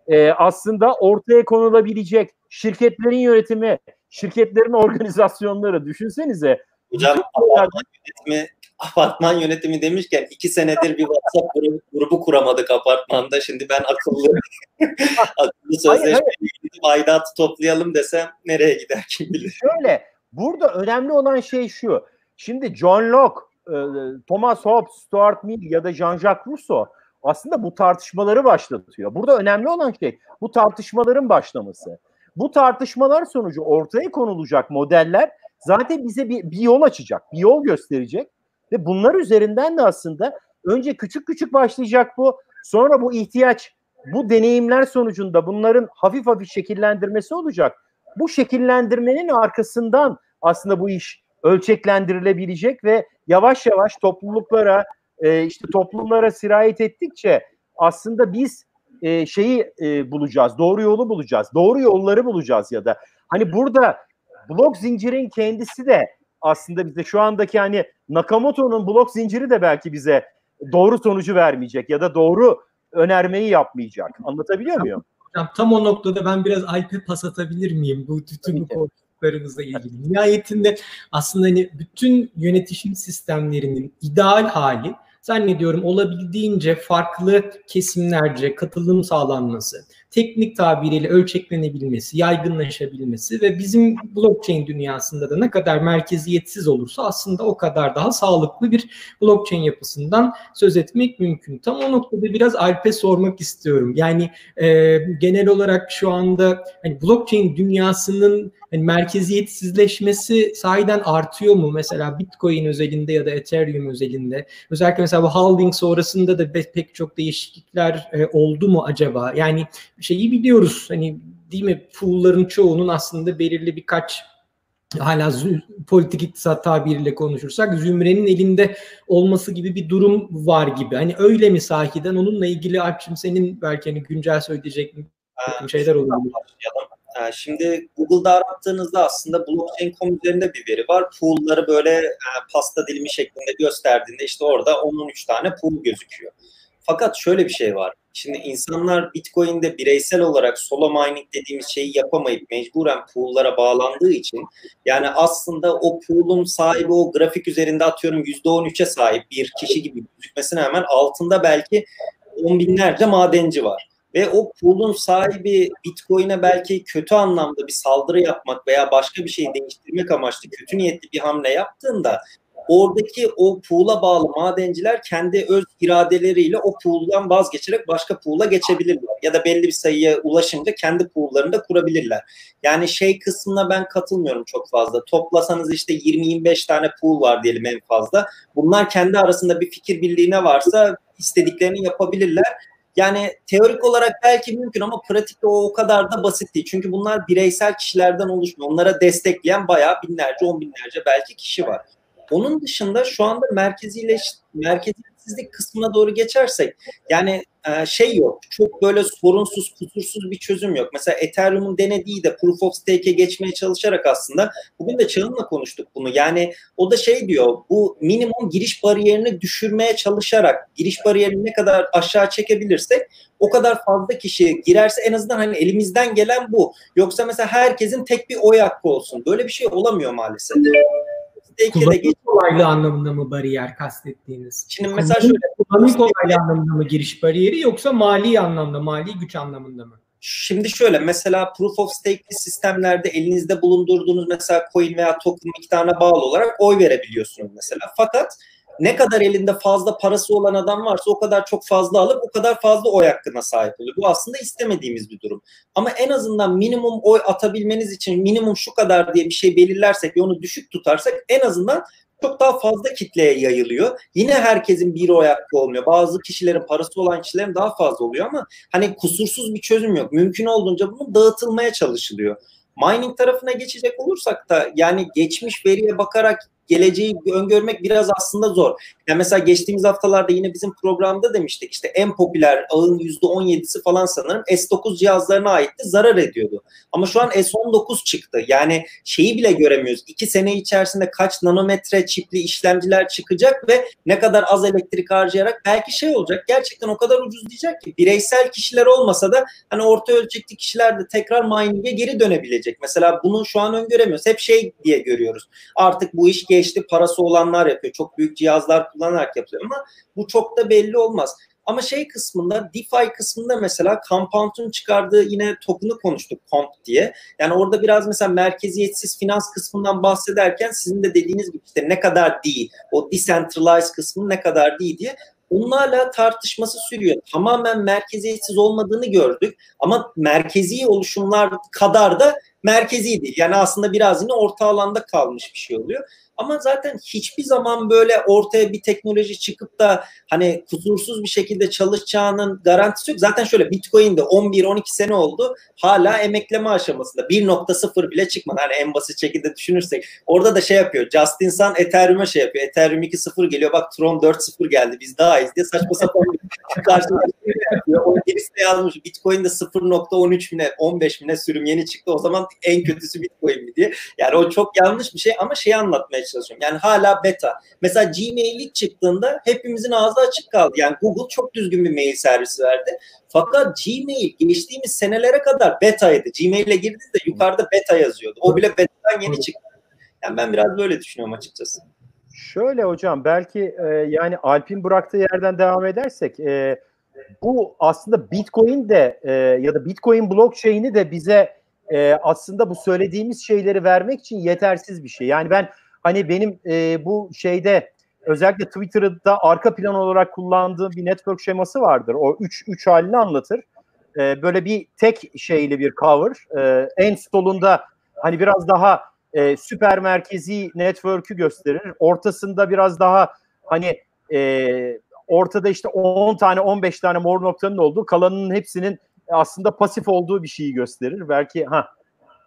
e, aslında ortaya konulabilecek şirketlerin yönetimi, şirketlerin (laughs) organizasyonları düşünsenize. Hocam yönetimi, apartman yönetimi demişken iki senedir bir WhatsApp grubu, grubu kuramadık apartmanda. Şimdi ben akıllı (laughs) akıllı sözleşmeyi aidatı toplayalım desem nereye gider kim bilir. Şöyle burada önemli olan şey şu. Şimdi John Locke, e, Thomas Hobbes, Stuart Mill ya da Jean-Jacques Rousseau aslında bu tartışmaları başlatıyor. Burada önemli olan şey bu tartışmaların başlaması. Bu tartışmalar sonucu ortaya konulacak modeller zaten bize bir, bir yol açacak, bir yol gösterecek ve bunlar üzerinden de aslında önce küçük küçük başlayacak bu, sonra bu ihtiyaç, bu deneyimler sonucunda bunların hafif hafif şekillendirmesi olacak. Bu şekillendirmenin arkasından aslında bu iş ölçeklendirilebilecek ve yavaş yavaş topluluklara, e, işte toplumlara sirayet ettikçe aslında biz e, şeyi e, bulacağız, doğru yolu bulacağız, doğru yolları bulacağız ya da hani burada blok zincirin kendisi de aslında bize şu andaki hani Nakamoto'nun blok zinciri de belki bize doğru sonucu vermeyecek ya da doğru önermeyi yapmayacak. Anlatabiliyor muyum? Hocam tam o noktada ben biraz Alp'e pas atabilir miyim? Bu bütün bu konuştuklarımızla ilgili. Nihayetinde aslında hani bütün yönetişim sistemlerinin ideal hali zannediyorum olabildiğince farklı kesimlerce katılım sağlanması, teknik tabiriyle ölçeklenebilmesi, yaygınlaşabilmesi ve bizim blockchain dünyasında da ne kadar merkeziyetsiz olursa aslında o kadar daha sağlıklı bir blockchain yapısından söz etmek mümkün. Tam o noktada biraz Alp'e sormak istiyorum. Yani e, genel olarak şu anda hani blockchain dünyasının hani merkeziyetsizleşmesi sahiden artıyor mu? Mesela Bitcoin özelinde ya da Ethereum özelinde. Özellikle mesela bu halving sonrasında da pek çok değişiklikler e, oldu mu acaba? Yani şeyi biliyoruz hani değil mi pool'ların çoğunun aslında belirli birkaç hala politik iktisat tabiriyle konuşursak zümrenin elinde olması gibi bir durum var gibi. Hani öyle mi sahiden onunla ilgili Alp'cim senin belki hani güncel söyleyecek şeyler olabilir. Şimdi Google'da arattığınızda aslında blockchain.com üzerinde bir veri var. Pool'ları böyle pasta dilimi şeklinde gösterdiğinde işte orada 10-13 tane pool gözüküyor. Fakat şöyle bir şey var. Şimdi insanlar Bitcoin'de bireysel olarak solo mining dediğimiz şeyi yapamayıp mecburen pool'lara bağlandığı için yani aslında o pool'un sahibi o grafik üzerinde atıyorum %13'e sahip bir kişi gibi gözükmesine hemen altında belki on binlerce madenci var. Ve o pool'un sahibi Bitcoin'e belki kötü anlamda bir saldırı yapmak veya başka bir şeyi değiştirmek amaçlı kötü niyetli bir hamle yaptığında oradaki o pool'a bağlı madenciler kendi öz iradeleriyle o pool'dan vazgeçerek başka pool'a geçebilirler. Ya da belli bir sayıya ulaşınca kendi pool'larını da kurabilirler. Yani şey kısmına ben katılmıyorum çok fazla. Toplasanız işte 20-25 tane pool var diyelim en fazla. Bunlar kendi arasında bir fikir birliğine varsa istediklerini yapabilirler. Yani teorik olarak belki mümkün ama pratikte o o kadar da basit değil. Çünkü bunlar bireysel kişilerden oluşmuyor. Onlara destekleyen bayağı binlerce, on binlerce belki kişi var. Onun dışında şu anda merkezileş, merkezsizlik kısmına doğru geçersek yani e, şey yok. Çok böyle sorunsuz, kusursuz bir çözüm yok. Mesela Ethereum'un denediği de Proof of Stake'e geçmeye çalışarak aslında bugün de Çağın'la konuştuk bunu. Yani o da şey diyor bu minimum giriş bariyerini düşürmeye çalışarak giriş bariyerini ne kadar aşağı çekebilirsek o kadar fazla kişi girerse en azından hani elimizden gelen bu. Yoksa mesela herkesin tek bir oy hakkı olsun. Böyle bir şey olamıyor maalesef. Kullanım kolaylığı anlamında mı bariyer kastettiğiniz? Şimdi mesela şöyle. Kullanım kolaylığı anlamında mı giriş bariyeri yoksa mali anlamda, mali güç anlamında mı? Şimdi şöyle mesela proof of stake'li sistemlerde elinizde bulundurduğunuz mesela coin veya token miktarına bağlı olarak oy verebiliyorsunuz mesela. Fakat ne kadar elinde fazla parası olan adam varsa o kadar çok fazla alıp o kadar fazla oy hakkına sahip oluyor. Bu aslında istemediğimiz bir durum. Ama en azından minimum oy atabilmeniz için minimum şu kadar diye bir şey belirlersek ve onu düşük tutarsak en azından çok daha fazla kitleye yayılıyor. Yine herkesin bir oy hakkı olmuyor. Bazı kişilerin parası olan kişilerin daha fazla oluyor ama hani kusursuz bir çözüm yok. Mümkün olduğunca bunun dağıtılmaya çalışılıyor. Mining tarafına geçecek olursak da yani geçmiş veriye bakarak geleceği öngörmek biraz aslında zor. Yani mesela geçtiğimiz haftalarda yine bizim programda demiştik işte en popüler ağın %17'si falan sanırım S9 cihazlarına aitti zarar ediyordu. Ama şu an S19 çıktı. Yani şeyi bile göremiyoruz. İki sene içerisinde kaç nanometre çipli işlemciler çıkacak ve ne kadar az elektrik harcayarak belki şey olacak. Gerçekten o kadar ucuz diyecek ki bireysel kişiler olmasa da hani orta ölçekli kişiler de tekrar mining'e geri dönebilecek. Mesela bunu şu an öngöremiyoruz. Hep şey diye görüyoruz. Artık bu iş geçti parası olanlar yapıyor. Çok büyük cihazlar kullanarak yapıyor ama bu çok da belli olmaz. Ama şey kısmında DeFi kısmında mesela Compound'un çıkardığı yine token'ı konuştuk Comp diye. Yani orada biraz mesela merkeziyetsiz finans kısmından bahsederken sizin de dediğiniz gibi işte ne kadar değil, o decentralized kısmı ne kadar değil diye onlarla tartışması sürüyor. Tamamen merkeziyetsiz olmadığını gördük ama merkezi oluşumlar kadar da merkezi değil. Yani aslında biraz yine orta alanda kalmış bir şey oluyor. Ama zaten hiçbir zaman böyle ortaya bir teknoloji çıkıp da hani kusursuz bir şekilde çalışacağının garantisi yok. Zaten şöyle Bitcoin'de 11-12 sene oldu. Hala emekleme aşamasında. 1.0 bile çıkmadı. Hani en basit şekilde düşünürsek. Orada da şey yapıyor. Justin Sun Ethereum'a şey yapıyor. Ethereum 2.0 geliyor. Bak Tron 4.0 geldi. Biz daha iyiyiz diye saçma sapan birisi de yazmış. Bitcoin'de 0.13 bine 15 bine sürüm yeni çıktı. O zaman en kötüsü Bitcoin mi diye. Yani o çok yanlış bir şey ama şeyi anlatmaya çalışıyorum. Yani hala beta. Mesela Gmail ilk çıktığında hepimizin ağzı açık kaldı. Yani Google çok düzgün bir mail servisi verdi. Fakat Gmail geçtiğimiz senelere kadar betaydı. Gmail'e girdiğinizde yukarıda beta yazıyordu. O bile betadan yeni çıktı. Yani ben biraz böyle düşünüyorum açıkçası. Şöyle hocam belki e, yani Alp'in bıraktığı yerden devam edersek e, bu aslında Bitcoin de e, ya da Bitcoin blockchain'i de bize e, aslında bu söylediğimiz şeyleri vermek için yetersiz bir şey. Yani ben hani benim e, bu şeyde özellikle Twitter'da arka plan olarak kullandığım bir network şeması vardır. O üç, üç halini anlatır. E, böyle bir tek şeyli bir cover. E, en solunda hani biraz daha e, süper merkezi network'ü gösterir. Ortasında biraz daha hani e, ortada işte 10 tane 15 tane mor noktanın olduğu kalanının hepsinin aslında pasif olduğu bir şeyi gösterir. Belki ha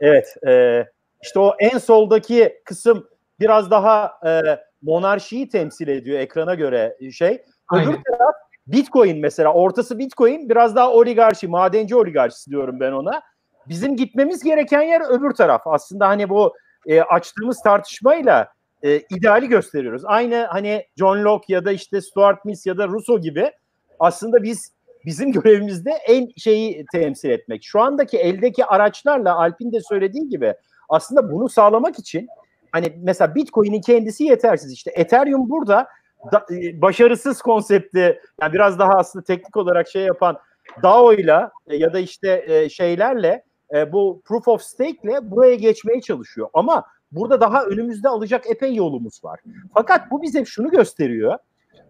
evet e, işte o en soldaki kısım biraz daha e, monarşiyi temsil ediyor ekrana göre şey. Aynen. Öbür taraf Bitcoin mesela ortası Bitcoin biraz daha oligarşi, madenci oligarşisi diyorum ben ona. Bizim gitmemiz gereken yer öbür taraf. Aslında hani bu e, açtığımız tartışmayla e, ideali gösteriyoruz. Aynı hani John Locke ya da işte Stuart Mill ya da Rousseau gibi aslında biz bizim (laughs) görevimizde en şeyi temsil etmek. Şu andaki eldeki araçlarla Alp'in de söylediği gibi aslında bunu sağlamak için hani mesela Bitcoin'in kendisi yetersiz. İşte Ethereum burada da, e, başarısız konsepti yani biraz daha aslında teknik olarak şey yapan DAO'yla e, ya da işte e, şeylerle bu proof of stake ile buraya geçmeye çalışıyor. Ama burada daha önümüzde alacak epey yolumuz var. Fakat bu bize şunu gösteriyor.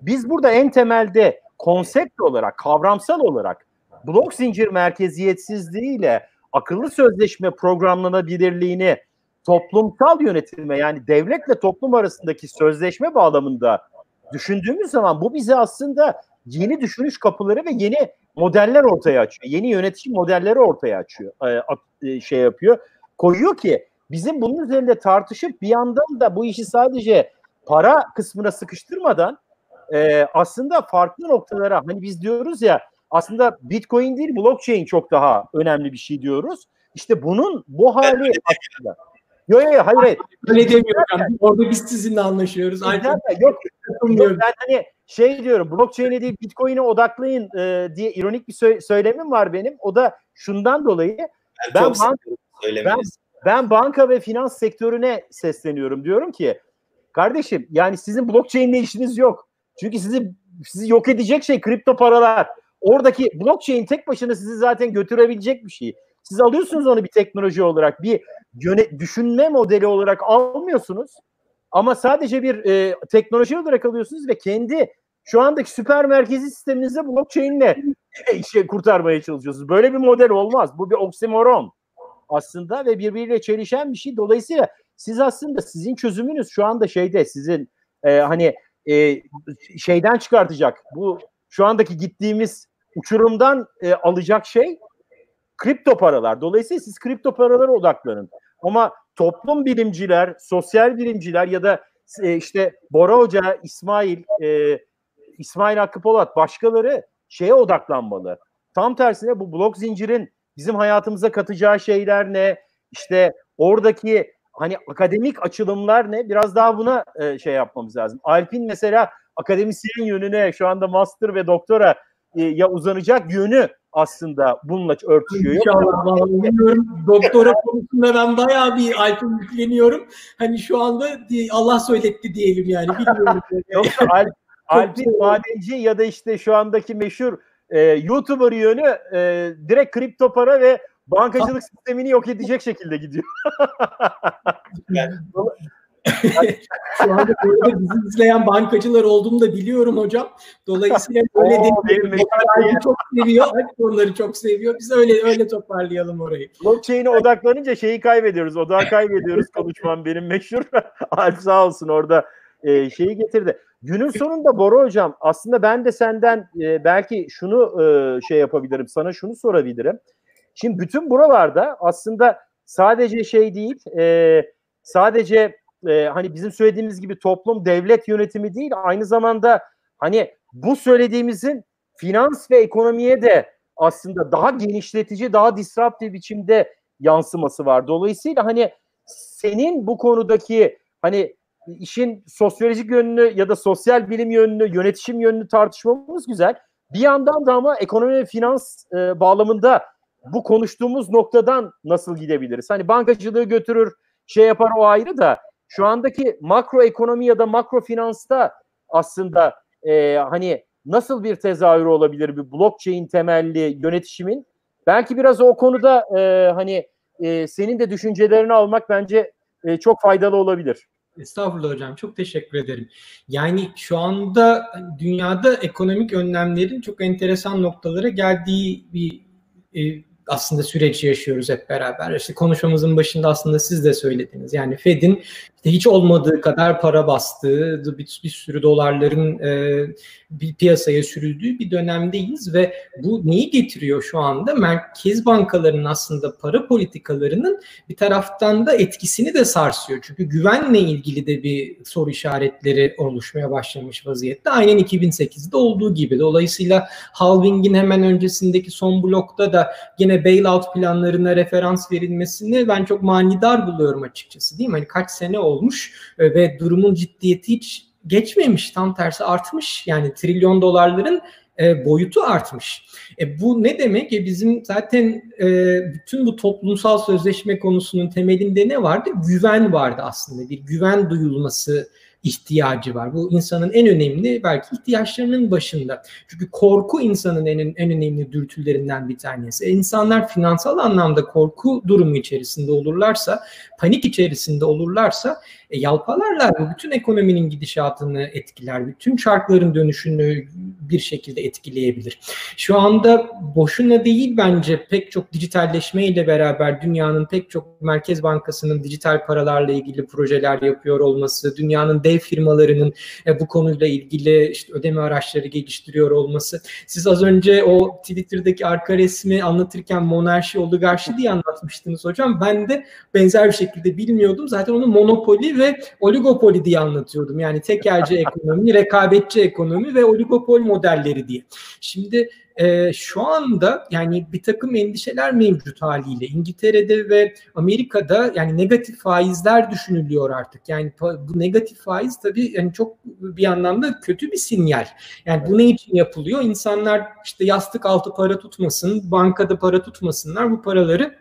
Biz burada en temelde konsept olarak, kavramsal olarak blok zincir merkeziyetsizliğiyle akıllı sözleşme programlanabilirliğini toplumsal yönetime yani devletle toplum arasındaki sözleşme bağlamında düşündüğümüz zaman bu bize aslında yeni düşünüş kapıları ve yeni modeller ortaya açıyor. Yeni yönetici modelleri ortaya açıyor. E, e, şey yapıyor. Koyuyor ki bizim bunun üzerinde tartışıp bir yandan da bu işi sadece para kısmına sıkıştırmadan e, aslında farklı noktalara hani biz diyoruz ya aslında Bitcoin değil blockchain çok daha önemli bir şey diyoruz. İşte bunun bu hali aslında. Yok yok hayır hayır. Öyle demiyorum. Orada biz sizinle anlaşıyoruz. Aynen. Yok, yok ben hani şey diyorum blockchain'e değil Bitcoin'e odaklayın e, diye ironik bir sö- söylemim var benim. O da şundan dolayı ben, ben, banka, ben, ben banka ve finans sektörüne sesleniyorum. Diyorum ki kardeşim yani sizin blockchain'le işiniz yok. Çünkü sizi sizi yok edecek şey kripto paralar. Oradaki blockchain tek başına sizi zaten götürebilecek bir şey. Siz alıyorsunuz onu bir teknoloji olarak, bir yöne, düşünme modeli olarak almıyorsunuz. Ama sadece bir e, teknoloji olarak alıyorsunuz ve kendi şu andaki süper merkezi sisteminizde blockchain'le (laughs) işe kurtarmaya çalışıyorsunuz. Böyle bir model olmaz. Bu bir oksimoron aslında ve birbiriyle çelişen bir şey. Dolayısıyla siz aslında sizin çözümünüz şu anda şeyde sizin e, hani e, şeyden çıkartacak. Bu şu andaki gittiğimiz uçurumdan e, alacak şey kripto paralar. Dolayısıyla siz kripto paralara odaklanın. Ama toplum bilimciler, sosyal bilimciler ya da e, işte Bora Hoca, İsmail, e, İsmail Hakkı Polat başkaları şeye odaklanmalı. Tam tersine bu blok zincirin bizim hayatımıza katacağı şeyler ne? İşte oradaki hani akademik açılımlar ne? Biraz daha buna e, şey yapmamız lazım. Alp'in mesela akademisyen yönüne şu anda master ve doktora e, ya uzanacak yönü aslında bununla örtüşüyor. İnşallah. Bilmiyorum. Doktora konusunda ben bayağı bir Alp'in yükleniyorum. Hani şu anda Allah söyletti diyelim yani. Bilmiyorum. (laughs) Yoksa Alp, Alp'in madenci ya da işte şu andaki meşhur e, YouTuber yönü e, direkt kripto para ve bankacılık sistemini yok edecek şekilde gidiyor. (laughs) Şu anda böyle bizi izleyen bankacılar olduğumu da biliyorum hocam. Dolayısıyla öyle değil. çok seviyor. Onları çok seviyor. Biz öyle öyle toparlayalım orayı. Blockchain'e odaklanınca şeyi kaybediyoruz. Odağı kaybediyoruz konuşmam benim meşhur. (laughs) Alp sağ olsun orada e, şeyi getirdi. Günün sonunda Bora hocam aslında ben de senden e, belki şunu e, şey yapabilirim. Sana şunu sorabilirim. Şimdi bütün buralarda aslında sadece şey değil, e, sadece e, hani bizim söylediğimiz gibi toplum devlet yönetimi değil, aynı zamanda hani bu söylediğimizin finans ve ekonomiye de aslında daha genişletici, daha disruptif biçimde yansıması var. Dolayısıyla hani senin bu konudaki hani işin sosyolojik yönünü ya da sosyal bilim yönünü, yönetişim yönünü tartışmamız güzel. Bir yandan da ama ekonomi ve finans e, bağlamında bu konuştuğumuz noktadan nasıl gidebiliriz? Hani bankacılığı götürür, şey yapar o ayrı da şu andaki makro ekonomi ya da makro finansta aslında e, hani nasıl bir tezahürü olabilir bir blockchain temelli yönetişimin? Belki biraz o konuda e, hani e, senin de düşüncelerini almak bence e, çok faydalı olabilir. Estağfurullah hocam. Çok teşekkür ederim. Yani şu anda dünyada ekonomik önlemlerin çok enteresan noktalara geldiği bir e, aslında süreci yaşıyoruz hep beraber. İşte konuşmamızın başında aslında siz de söylediniz. Yani Fed'in işte hiç olmadığı kadar para bastığı, bir, bir sürü dolarların e, bir piyasaya sürüldüğü bir dönemdeyiz ve bu neyi getiriyor şu anda? Merkez bankalarının aslında para politikalarının bir taraftan da etkisini de sarsıyor. Çünkü güvenle ilgili de bir soru işaretleri oluşmaya başlamış vaziyette. Aynen 2008'de olduğu gibi. Dolayısıyla halvingin hemen öncesindeki son blokta da yine bailout planlarına referans verilmesini ben çok manidar buluyorum açıkçası değil mi? Hani kaç sene olmuş e, ve durumun ciddiyeti hiç geçmemiş tam tersi artmış yani trilyon dolarların e, boyutu artmış. E, bu ne demek? E, bizim zaten e, bütün bu toplumsal sözleşme konusunun temelinde ne vardı? Güven vardı aslında. Bir güven duyulması ihtiyacı var. Bu insanın en önemli belki ihtiyaçlarının başında. Çünkü korku insanın en, en önemli dürtülerinden bir tanesi. E insanlar finansal anlamda korku durumu içerisinde olurlarsa, panik içerisinde olurlarsa e, yalpalarlar. Bu bütün ekonominin gidişatını etkiler. Bütün çarkların dönüşünü bir şekilde etkileyebilir. Şu anda boşuna değil bence pek çok dijitalleşme ile beraber dünyanın pek çok merkez bankasının dijital paralarla ilgili projeler yapıyor olması, dünyanın dev firmalarının e, bu konuyla ilgili işte ödeme araçları geliştiriyor olması. Siz az önce o Twitter'daki arka resmi anlatırken monarşi oligarşi diye anlatmıştınız hocam. Ben de benzer bir şekilde bilmiyordum. Zaten onu monopoli ve oligopoli diye anlatıyordum. Yani tekelci (laughs) ekonomi, rekabetçi ekonomi ve oligopol modelleri diye. Şimdi e, şu anda yani bir takım endişeler mevcut haliyle İngiltere'de ve Amerika'da yani negatif faizler düşünülüyor artık. Yani bu negatif faiz tabii yani çok bir anlamda kötü bir sinyal. Yani bu ne için yapılıyor? İnsanlar işte yastık altı para tutmasın, bankada para tutmasınlar. Bu paraları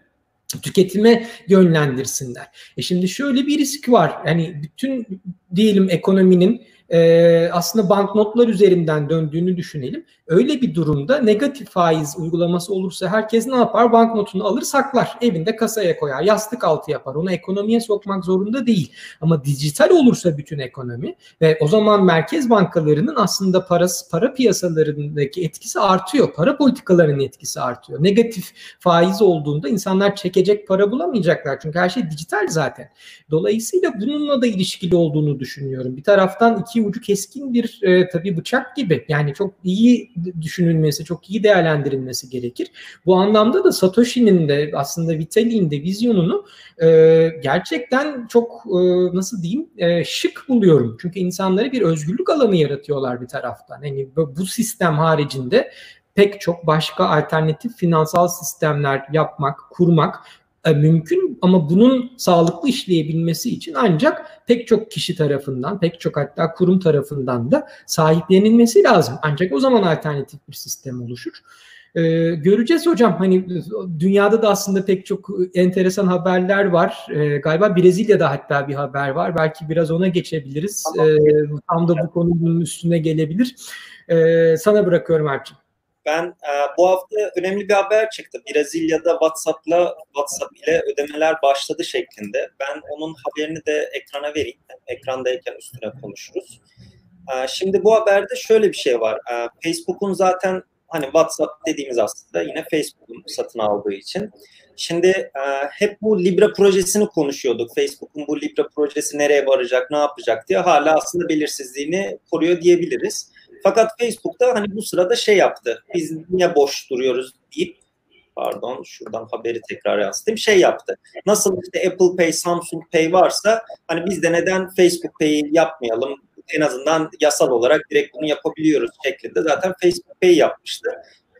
tüketime yönlendirsinler. E şimdi şöyle bir risk var. Yani bütün diyelim ekonominin e, aslında banknotlar üzerinden döndüğünü düşünelim. Öyle bir durumda negatif faiz uygulaması olursa herkes ne yapar? Banknotunu alır saklar. Evinde kasaya koyar. Yastık altı yapar. Onu ekonomiye sokmak zorunda değil. Ama dijital olursa bütün ekonomi ve o zaman merkez bankalarının aslında parası, para piyasalarındaki etkisi artıyor. Para politikalarının etkisi artıyor. Negatif faiz olduğunda insanlar çekecek para bulamayacaklar. Çünkü her şey dijital zaten. Dolayısıyla bununla da ilişkili olduğunu düşünüyorum. Bir taraftan iki ucu keskin bir e, tabii bıçak gibi. Yani çok iyi düşünülmesi, çok iyi değerlendirilmesi gerekir. Bu anlamda da Satoshi'nin de aslında Vitalik'in de vizyonunu e, gerçekten çok e, nasıl diyeyim e, şık buluyorum. Çünkü insanları bir özgürlük alanı yaratıyorlar bir taraftan. Yani bu sistem haricinde pek çok başka alternatif finansal sistemler yapmak, kurmak e, mümkün ama bunun sağlıklı işleyebilmesi için ancak pek çok kişi tarafından, pek çok hatta kurum tarafından da sahiplenilmesi lazım. Ancak o zaman alternatif bir sistem oluşur. Ee, göreceğiz hocam. Hani dünyada da aslında pek çok enteresan haberler var. Ee, galiba Brezilya'da hatta bir haber var. Belki biraz ona geçebiliriz. Ee, tam da bu konunun üstüne gelebilir. Ee, sana bırakıyorum Alp'ciğim. Ben e, bu hafta önemli bir haber çıktı. Brezilya'da WhatsApp'la WhatsApp ile ödemeler başladı şeklinde. Ben onun haberini de ekrana vereyim. Ekrandayken üstüne konuşuruz. E, şimdi bu haberde şöyle bir şey var. E, Facebook'un zaten hani WhatsApp dediğimiz aslında yine Facebook'un satın aldığı için. Şimdi e, hep bu Libra projesini konuşuyorduk. Facebook'un bu Libra projesi nereye varacak, ne yapacak diye hala aslında belirsizliğini koruyor diyebiliriz. Fakat Facebook'ta hani bu sırada şey yaptı. Biz niye boş duruyoruz deyip pardon şuradan haberi tekrar yansıtayım. Şey yaptı. Nasıl işte Apple Pay, Samsung Pay varsa hani biz de neden Facebook Pay'i yapmayalım? En azından yasal olarak direkt bunu yapabiliyoruz şeklinde zaten Facebook Pay yapmıştı.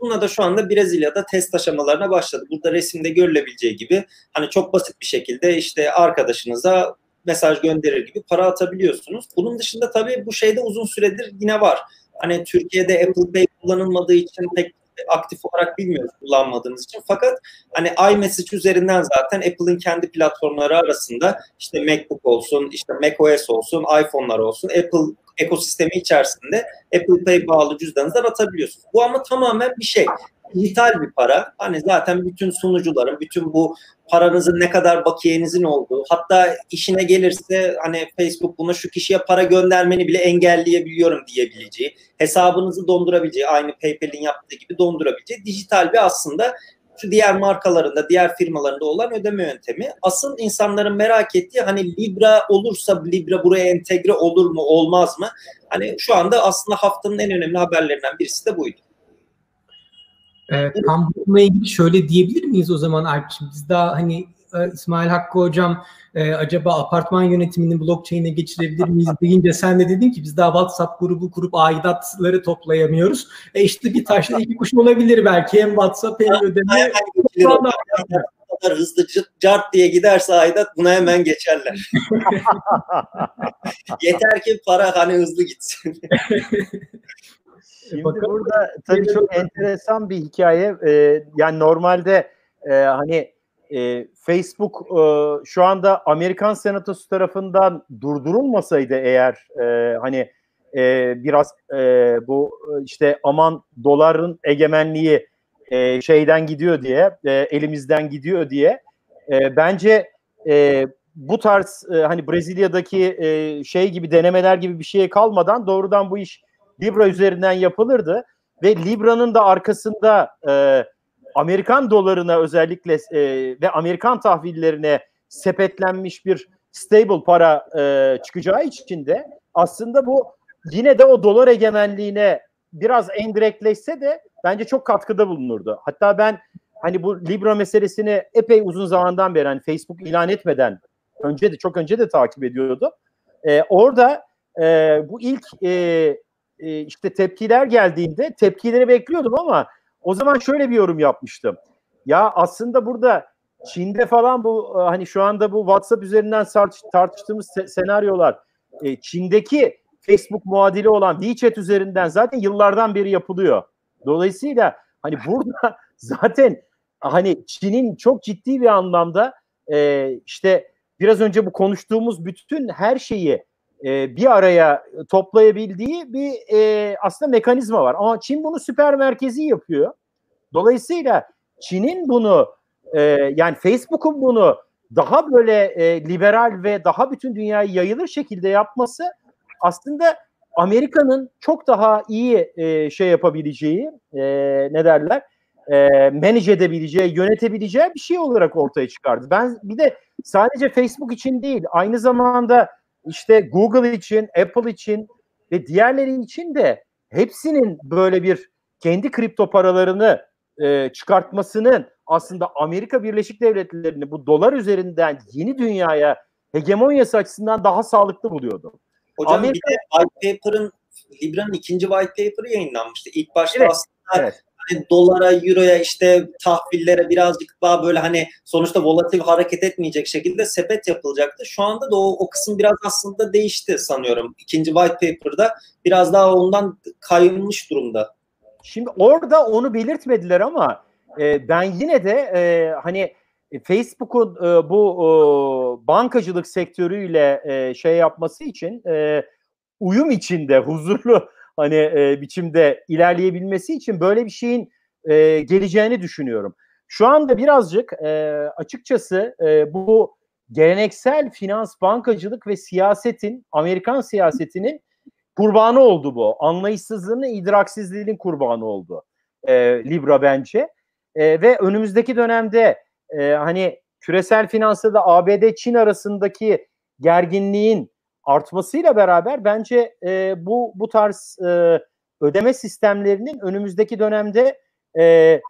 Buna da şu anda Brezilya'da test aşamalarına başladı. Burada resimde görülebileceği gibi hani çok basit bir şekilde işte arkadaşınıza mesaj gönderir gibi para atabiliyorsunuz. Bunun dışında tabii bu şeyde uzun süredir yine var. Hani Türkiye'de Apple Pay kullanılmadığı için pek aktif olarak bilmiyoruz kullanmadığımız için. Fakat hani iMessage üzerinden zaten Apple'ın kendi platformları arasında işte MacBook olsun, işte macOS olsun, iPhone'lar olsun, Apple ekosistemi içerisinde Apple Pay bağlı cüzdanınızdan atabiliyorsunuz. Bu ama tamamen bir şey dijital bir para. Hani zaten bütün sunucuların, bütün bu paranızın ne kadar bakiyenizin olduğu, hatta işine gelirse hani Facebook buna şu kişiye para göndermeni bile engelleyebiliyorum diyebileceği, hesabınızı dondurabileceği, aynı PayPal'in yaptığı gibi dondurabileceği dijital bir aslında şu diğer markalarında, diğer firmalarında olan ödeme yöntemi. Asıl insanların merak ettiği hani Libra olursa Libra buraya entegre olur mu, olmaz mı? Hani şu anda aslında haftanın en önemli haberlerinden birisi de buydu. E, tam bununla ilgili şöyle diyebilir miyiz o zaman Alp'ciğim? Biz daha hani e, İsmail Hakkı Hocam e, acaba apartman yönetimini blockchain'e geçirebilir miyiz deyince sen de dedin ki biz daha WhatsApp grubu kurup aidatları toplayamıyoruz. E işte bir taşla iki kuş olabilir belki hem WhatsApp hem ödeme. kadar hızlı cart diye giderse aidat buna hemen geçerler. Yeter ki para hani hızlı gitsin. Şimdi Bakalım. burada tabii çok enteresan bir hikaye. Ee, yani normalde e, hani e, Facebook e, şu anda Amerikan Senatosu tarafından durdurulmasaydı eğer e, hani e, biraz e, bu işte aman doların egemenliği e, şeyden gidiyor diye e, elimizden gidiyor diye e, bence e, bu tarz e, hani Brezilya'daki e, şey gibi denemeler gibi bir şeye kalmadan doğrudan bu iş Libra üzerinden yapılırdı ve Libra'nın da arkasında e, Amerikan dolarına özellikle e, ve Amerikan tahvillerine sepetlenmiş bir stable para e, çıkacağı için de aslında bu yine de o dolar egemenliğine biraz endirektleşse de bence çok katkıda bulunurdu. Hatta ben hani bu Libra meselesini epey uzun zamandan beri hani Facebook ilan etmeden önce de çok önce de takip ediyordum. E, orada e, bu ilk e, e, işte tepkiler geldiğinde tepkileri bekliyordum ama o zaman şöyle bir yorum yapmıştım. Ya aslında burada Çin'de falan bu e, hani şu anda bu WhatsApp üzerinden tartıştığımız senaryolar e, Çin'deki Facebook muadili olan WeChat üzerinden zaten yıllardan beri yapılıyor. Dolayısıyla hani burada (laughs) zaten hani Çin'in çok ciddi bir anlamda e, işte biraz önce bu konuştuğumuz bütün her şeyi e, bir araya toplayabildiği bir e, aslında mekanizma var. Ama Çin bunu süper merkezi yapıyor. Dolayısıyla Çin'in bunu e, yani Facebook'un bunu daha böyle e, liberal ve daha bütün dünyaya yayılır şekilde yapması aslında Amerika'nın çok daha iyi e, şey yapabileceği e, ne derler e, manage edebileceği, yönetebileceği bir şey olarak ortaya çıkardı. Ben bir de sadece Facebook için değil aynı zamanda işte Google için, Apple için ve diğerleri için de hepsinin böyle bir kendi kripto paralarını e, çıkartmasının aslında Amerika Birleşik Devletleri'ni bu dolar üzerinden yeni dünyaya hegemonyası açısından daha sağlıklı buluyordu. Hocam Amerika... bir de white paper'ın Libra'nın ikinci white paper'ı yayınlanmıştı. İlk başta evet, aslında evet. Hani dolara, euroya işte tahvillere birazcık daha böyle hani sonuçta volatil hareket etmeyecek şekilde sepet yapılacaktı. Şu anda da o, o kısım biraz aslında değişti sanıyorum. İkinci white paper'da biraz daha ondan kayılmış durumda. Şimdi orada onu belirtmediler ama e, ben yine de e, hani Facebook'un e, bu e, bankacılık sektörüyle e, şey yapması için e, uyum içinde huzurlu hani e, biçimde ilerleyebilmesi için böyle bir şeyin e, geleceğini düşünüyorum. Şu anda birazcık e, açıkçası e, bu geleneksel finans, bankacılık ve siyasetin, Amerikan siyasetinin kurbanı oldu bu. Anlayışsızlığının, idraksizliğinin kurbanı oldu e, Libra bence. E, ve önümüzdeki dönemde e, hani küresel finansta da ABD-Çin arasındaki gerginliğin artmasıyla beraber bence e, bu bu tarz e, ödeme sistemlerinin önümüzdeki dönemde e,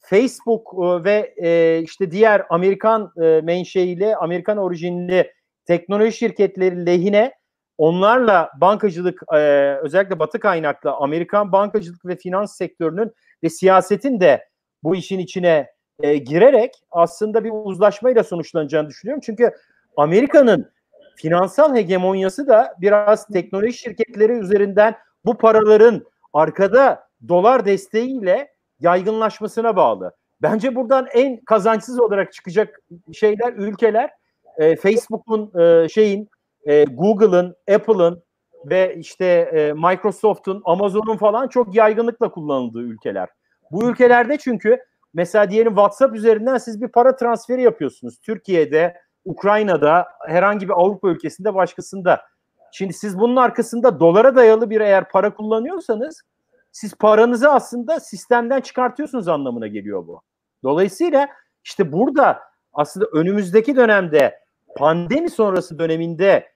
Facebook e, ve e, işte diğer Amerikan e, menşeili, Amerikan orijinli teknoloji şirketleri lehine onlarla bankacılık e, özellikle batı kaynaklı Amerikan bankacılık ve finans sektörünün ve siyasetin de bu işin içine e, girerek aslında bir uzlaşmayla sonuçlanacağını düşünüyorum. Çünkü Amerika'nın finansal hegemonyası da biraz teknoloji şirketleri üzerinden bu paraların arkada dolar desteğiyle yaygınlaşmasına bağlı. Bence buradan en kazançsız olarak çıkacak şeyler ülkeler e, Facebook'un e, şeyin e, Google'ın, Apple'ın ve işte e, Microsoft'un, Amazon'un falan çok yaygınlıkla kullanıldığı ülkeler. Bu ülkelerde çünkü mesela diyelim WhatsApp üzerinden siz bir para transferi yapıyorsunuz. Türkiye'de, Ukrayna'da, herhangi bir Avrupa ülkesinde, başkasında. Şimdi siz bunun arkasında dolara dayalı bir eğer para kullanıyorsanız siz paranızı aslında sistemden çıkartıyorsunuz anlamına geliyor bu. Dolayısıyla işte burada aslında önümüzdeki dönemde pandemi sonrası döneminde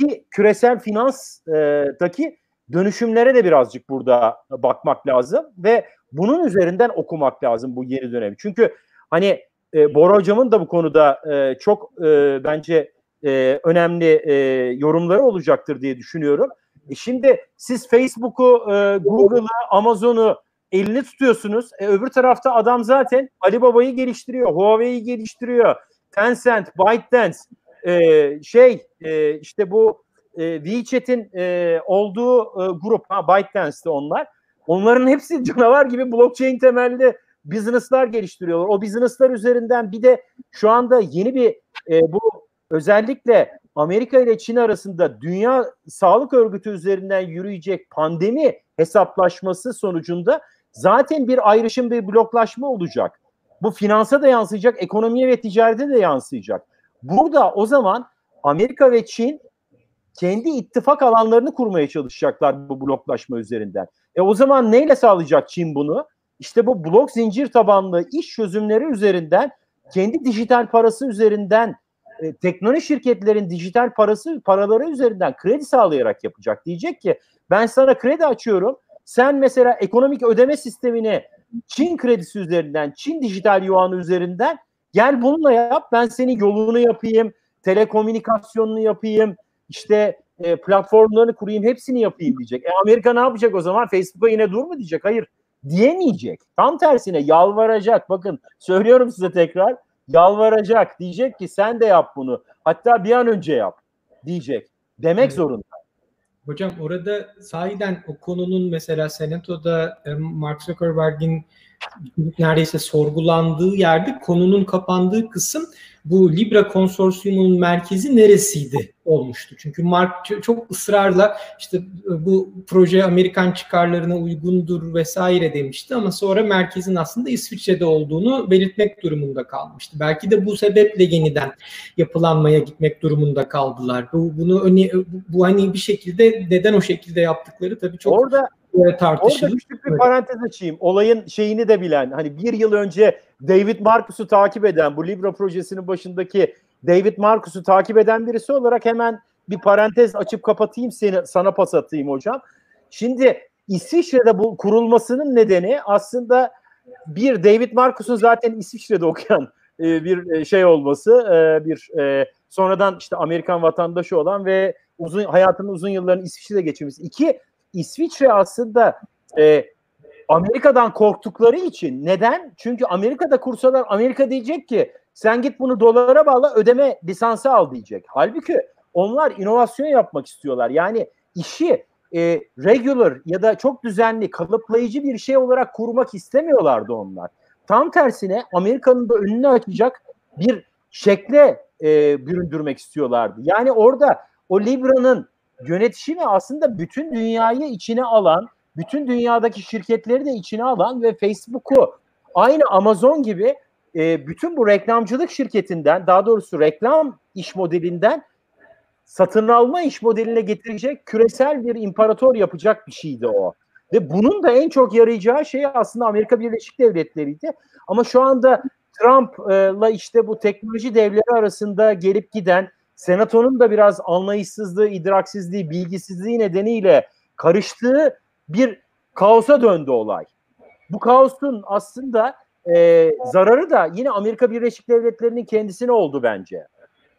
ki küresel finanstaki dönüşümlere de birazcık burada bakmak lazım ve bunun üzerinden okumak lazım bu yeni dönemi. Çünkü hani e, Bora Hocam'ın da bu konuda e, çok e, bence e, önemli e, yorumları olacaktır diye düşünüyorum. E şimdi siz Facebook'u, e, Google'ı, Amazon'u elini tutuyorsunuz. E, öbür tarafta adam zaten Alibaba'yı geliştiriyor, Huawei'yi geliştiriyor, Tencent, ByteDance, e, şey e, işte bu e, WeChat'in e, olduğu e, grup, ha ByteDance'ti onlar. Onların hepsi (laughs) canavar gibi blockchain temelli business'lar geliştiriyorlar. O business'lar üzerinden bir de şu anda yeni bir e, bu özellikle Amerika ile Çin arasında Dünya Sağlık Örgütü üzerinden yürüyecek pandemi hesaplaşması sonucunda zaten bir ayrışım bir bloklaşma olacak. Bu finansa da yansıyacak, ekonomiye ve ticarete de yansıyacak. Burada o zaman Amerika ve Çin kendi ittifak alanlarını kurmaya çalışacaklar bu bloklaşma üzerinden. E o zaman neyle sağlayacak Çin bunu? İşte bu blok zincir tabanlı iş çözümleri üzerinden kendi dijital parası üzerinden e, teknoloji şirketlerin dijital parası paraları üzerinden kredi sağlayarak yapacak. Diyecek ki ben sana kredi açıyorum. Sen mesela ekonomik ödeme sistemini Çin kredisi üzerinden, Çin dijital yuanı üzerinden gel bununla yap. Ben senin yolunu yapayım, telekomünikasyonunu yapayım, işte e, platformlarını kurayım, hepsini yapayım diyecek. E Amerika ne yapacak o zaman? Facebook'a yine dur mu diyecek? Hayır diyemeyecek. Tam tersine yalvaracak. Bakın söylüyorum size tekrar yalvaracak. Diyecek ki sen de yap bunu. Hatta bir an önce yap diyecek. Demek evet. zorunda. Hocam orada sahiden o konunun mesela Senato'da e, Mark Zuckerberg'in neredeyse sorgulandığı yerde konunun kapandığı kısım bu Libra konsorsiyumunun merkezi neresiydi olmuştu. Çünkü Mark çok ısrarla işte e, bu proje Amerikan çıkarlarına uygundur vesaire demişti ama sonra merkezin aslında İsviçre'de olduğunu belirtmek durumunda kalmıştı. Belki de bu sebeple yeniden yapılanmaya gitmek durumunda kaldılar. Bu bunu öne, bu hani bir şekilde neden o şekilde yaptıkları tabii çok Orada tartışılır. Orada küçük bir parantez açayım. Olayın şeyini de bilen, hani bir yıl önce David Marcus'u takip eden, bu Libra projesinin başındaki David Marcus'u takip eden birisi olarak hemen bir parantez açıp kapatayım seni sana pas atayım hocam. Şimdi İsviçre'de bu kurulmasının nedeni aslında bir David Marcus'un zaten İsviçre'de okuyan e, bir e, şey olması, e, bir sonradan işte Amerikan vatandaşı olan ve uzun hayatının uzun yıllarını İsviçre'de geçirmesi. İki İsviçre aslında Amerika'dan korktukları için neden? Çünkü Amerika'da kursalar Amerika diyecek ki sen git bunu dolara bağla ödeme lisansı al diyecek. Halbuki onlar inovasyon yapmak istiyorlar. Yani işi e, regular ya da çok düzenli, kalıplayıcı bir şey olarak kurmak istemiyorlardı onlar. Tam tersine Amerika'nın da önünü açacak bir şekle e, büründürmek istiyorlardı. Yani orada o Libra'nın yönetişimi aslında bütün dünyayı içine alan, bütün dünyadaki şirketleri de içine alan ve Facebook'u aynı Amazon gibi e, bütün bu reklamcılık şirketinden daha doğrusu reklam iş modelinden satın alma iş modeline getirecek küresel bir imparator yapacak bir şeydi o. Ve bunun da en çok yarayacağı şey aslında Amerika Birleşik Devletleri'ydi. Ama şu anda Trump'la işte bu teknoloji devleri arasında gelip giden senatonun da biraz anlayışsızlığı, idraksizliği, bilgisizliği nedeniyle karıştığı bir kaosa döndü olay. Bu kaosun aslında e, zararı da yine Amerika Birleşik Devletleri'nin kendisine oldu bence.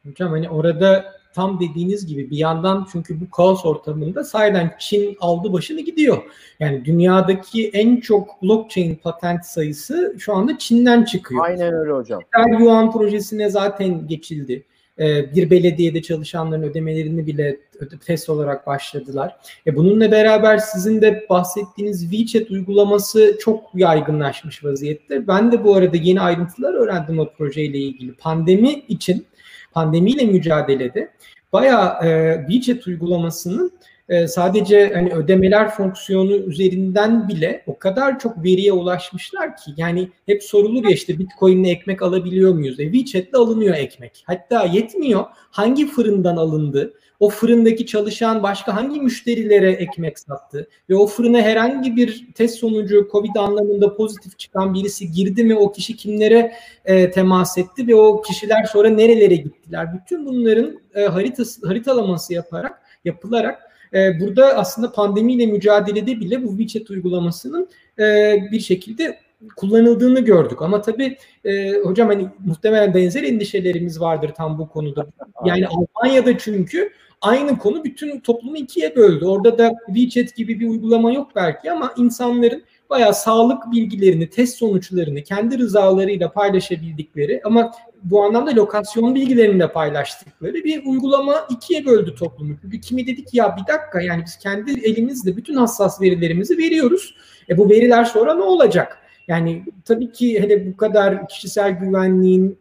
Hocam hani orada tam dediğiniz gibi bir yandan çünkü bu kaos ortamında sahiden Çin aldı başını gidiyor. Yani dünyadaki en çok blockchain patent sayısı şu anda Çin'den çıkıyor. Aynen öyle hocam. Yuan projesine zaten geçildi. Ee, bir belediyede çalışanların ödemelerini bile test olarak başladılar. E bununla beraber sizin de bahsettiğiniz WeChat uygulaması çok yaygınlaşmış vaziyette. Ben de bu arada yeni ayrıntılar öğrendim o projeyle ilgili. Pandemi için, pandemiyle mücadelede bayağı e, WeChat uygulamasının e, sadece hani ödemeler fonksiyonu üzerinden bile o kadar çok veriye ulaşmışlar ki yani hep sorulur ya işte Bitcoin'le ekmek alabiliyor muyuz? E, WeChat'le alınıyor ekmek. Hatta yetmiyor. Hangi fırından alındı? O fırındaki çalışan başka hangi müşterilere ekmek sattı? Ve o fırına herhangi bir test sonucu Covid anlamında pozitif çıkan birisi girdi mi? O kişi kimlere e, temas etti ve o kişiler sonra nerelere gittiler? Bütün bunların e, haritası, haritalaması yaparak yapılarak e, burada aslında pandemiyle mücadelede bile bu WeChat uygulamasının e, bir şekilde kullanıldığını gördük. Ama tabii e, hocam hani muhtemelen benzer endişelerimiz vardır tam bu konuda. Yani Almanya'da çünkü aynı konu bütün toplumu ikiye böldü. Orada da WeChat gibi bir uygulama yok belki ama insanların bayağı sağlık bilgilerini, test sonuçlarını kendi rızalarıyla paylaşabildikleri ama bu anlamda lokasyon bilgilerini de paylaştıkları bir uygulama ikiye böldü toplumu. Çünkü kimi dedik ya bir dakika yani biz kendi elimizle bütün hassas verilerimizi veriyoruz. E bu veriler sonra ne olacak? Yani tabii ki hele bu kadar kişisel güvenliğin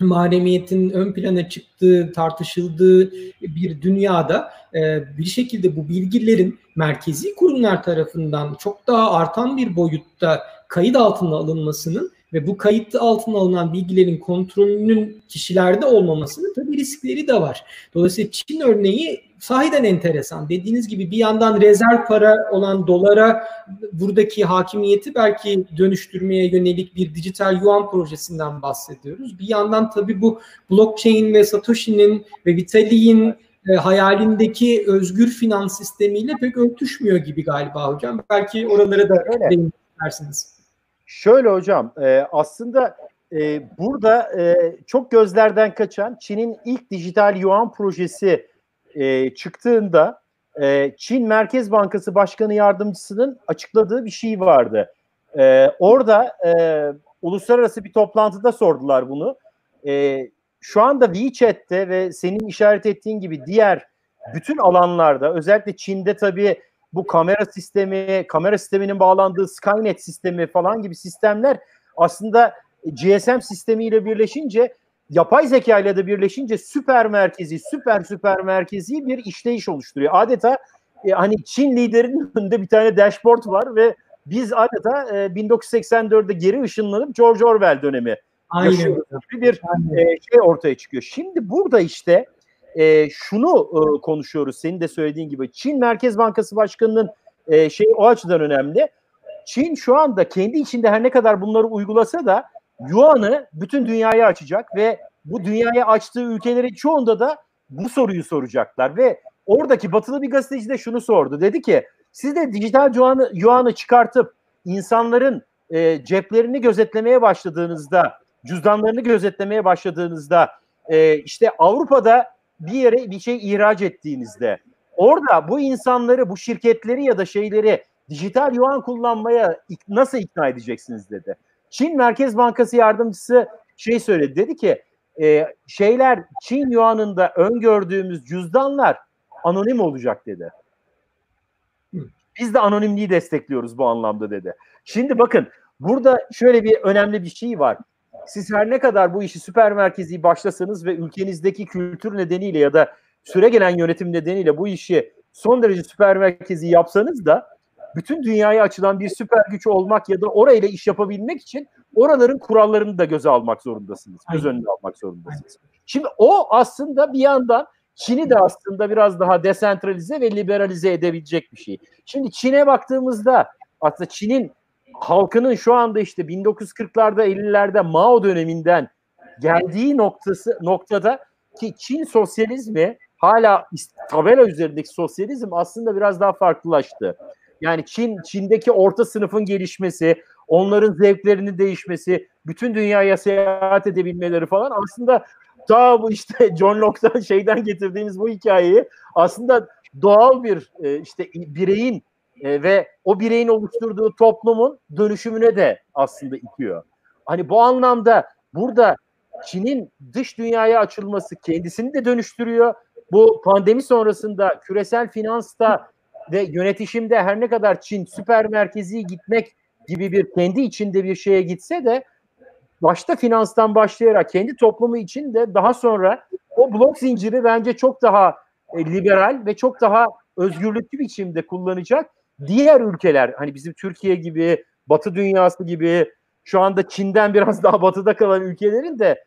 mahremiyetin ön plana çıktığı, tartışıldığı bir dünyada bir şekilde bu bilgilerin merkezi kurumlar tarafından çok daha artan bir boyutta kayıt altına alınmasının ve bu kayıt altına alınan bilgilerin kontrolünün kişilerde olmamasının tabii riskleri de var. Dolayısıyla Çin örneği sahiden enteresan. Dediğiniz gibi bir yandan rezerv para olan dolara buradaki hakimiyeti belki dönüştürmeye yönelik bir dijital yuan projesinden bahsediyoruz. Bir yandan tabii bu blockchain ve Satoshi'nin ve Vitalik'in e, hayalindeki özgür finans sistemiyle pek örtüşmüyor gibi galiba hocam. Belki oralara da değinmek istersiniz. Şöyle hocam e, aslında e, burada e, çok gözlerden kaçan Çin'in ilk dijital yuan projesi e, çıktığında e, Çin Merkez Bankası Başkanı Yardımcısının açıkladığı bir şey vardı. E, orada e, uluslararası bir toplantıda sordular bunu. E, şu anda WeChat'te ve senin işaret ettiğin gibi diğer bütün alanlarda özellikle Çin'de tabii bu kamera sistemi, kamera sisteminin bağlandığı Skynet sistemi falan gibi sistemler aslında GSM sistemiyle birleşince yapay zeka ile de birleşince süper merkezi, süper süper merkezi bir işleyiş oluşturuyor. Adeta e, hani Çin liderinin önünde bir tane dashboard var ve biz adeta e, 1984'de geri ışınlanıp George Orwell dönemi Aynen. yaşıyoruz gibi bir e, şey ortaya çıkıyor. Şimdi burada işte e, şunu e, konuşuyoruz senin de söylediğin gibi. Çin Merkez Bankası Başkanı'nın e, şey o açıdan önemli. Çin şu anda kendi içinde her ne kadar bunları uygulasa da Yuan'ı bütün dünyaya açacak ve bu dünyaya açtığı ülkelerin çoğunda da bu soruyu soracaklar ve oradaki batılı bir gazeteci de şunu sordu. Dedi ki siz de dijital yuanı, yuanı çıkartıp insanların e, ceplerini gözetlemeye başladığınızda, cüzdanlarını gözetlemeye başladığınızda e, işte Avrupa'da bir yere bir şey ihraç ettiğinizde orada bu insanları, bu şirketleri ya da şeyleri dijital yuan kullanmaya nasıl ikna edeceksiniz dedi. Çin Merkez Bankası yardımcısı şey söyledi dedi ki e, şeyler Çin yuanında öngördüğümüz cüzdanlar anonim olacak dedi. Biz de anonimliği destekliyoruz bu anlamda dedi. Şimdi bakın burada şöyle bir önemli bir şey var. Siz her ne kadar bu işi süper merkezi başlasanız ve ülkenizdeki kültür nedeniyle ya da süre gelen yönetim nedeniyle bu işi son derece süper merkezi yapsanız da bütün dünyaya açılan bir süper güç olmak ya da orayla iş yapabilmek için oraların kurallarını da göze almak zorundasınız. Göz önüne almak zorundasınız. Şimdi o aslında bir yandan Çin'i de aslında biraz daha desentralize ve liberalize edebilecek bir şey. Şimdi Çin'e baktığımızda aslında Çin'in halkının şu anda işte 1940'larda 50'lerde Mao döneminden geldiği noktası noktada ki Çin sosyalizmi hala tabela üzerindeki sosyalizm aslında biraz daha farklılaştı. Yani Çin Çin'deki orta sınıfın gelişmesi, onların zevklerinin değişmesi, bütün dünyaya seyahat edebilmeleri falan aslında ta bu işte (laughs) John Locke'dan şeyden getirdiğimiz bu hikayeyi aslında doğal bir e, işte bireyin e, ve o bireyin oluşturduğu toplumun dönüşümüne de aslında itiyor. Hani bu anlamda burada Çin'in dış dünyaya açılması kendisini de dönüştürüyor. Bu pandemi sonrasında küresel finansta ve yönetişimde her ne kadar Çin süper merkezi gitmek gibi bir kendi içinde bir şeye gitse de başta finanstan başlayarak kendi toplumu için de daha sonra o blok zinciri bence çok daha e, liberal ve çok daha özgürlükçü biçimde kullanacak. Diğer ülkeler hani bizim Türkiye gibi, Batı dünyası gibi şu anda Çin'den biraz (laughs) daha batıda kalan ülkelerin de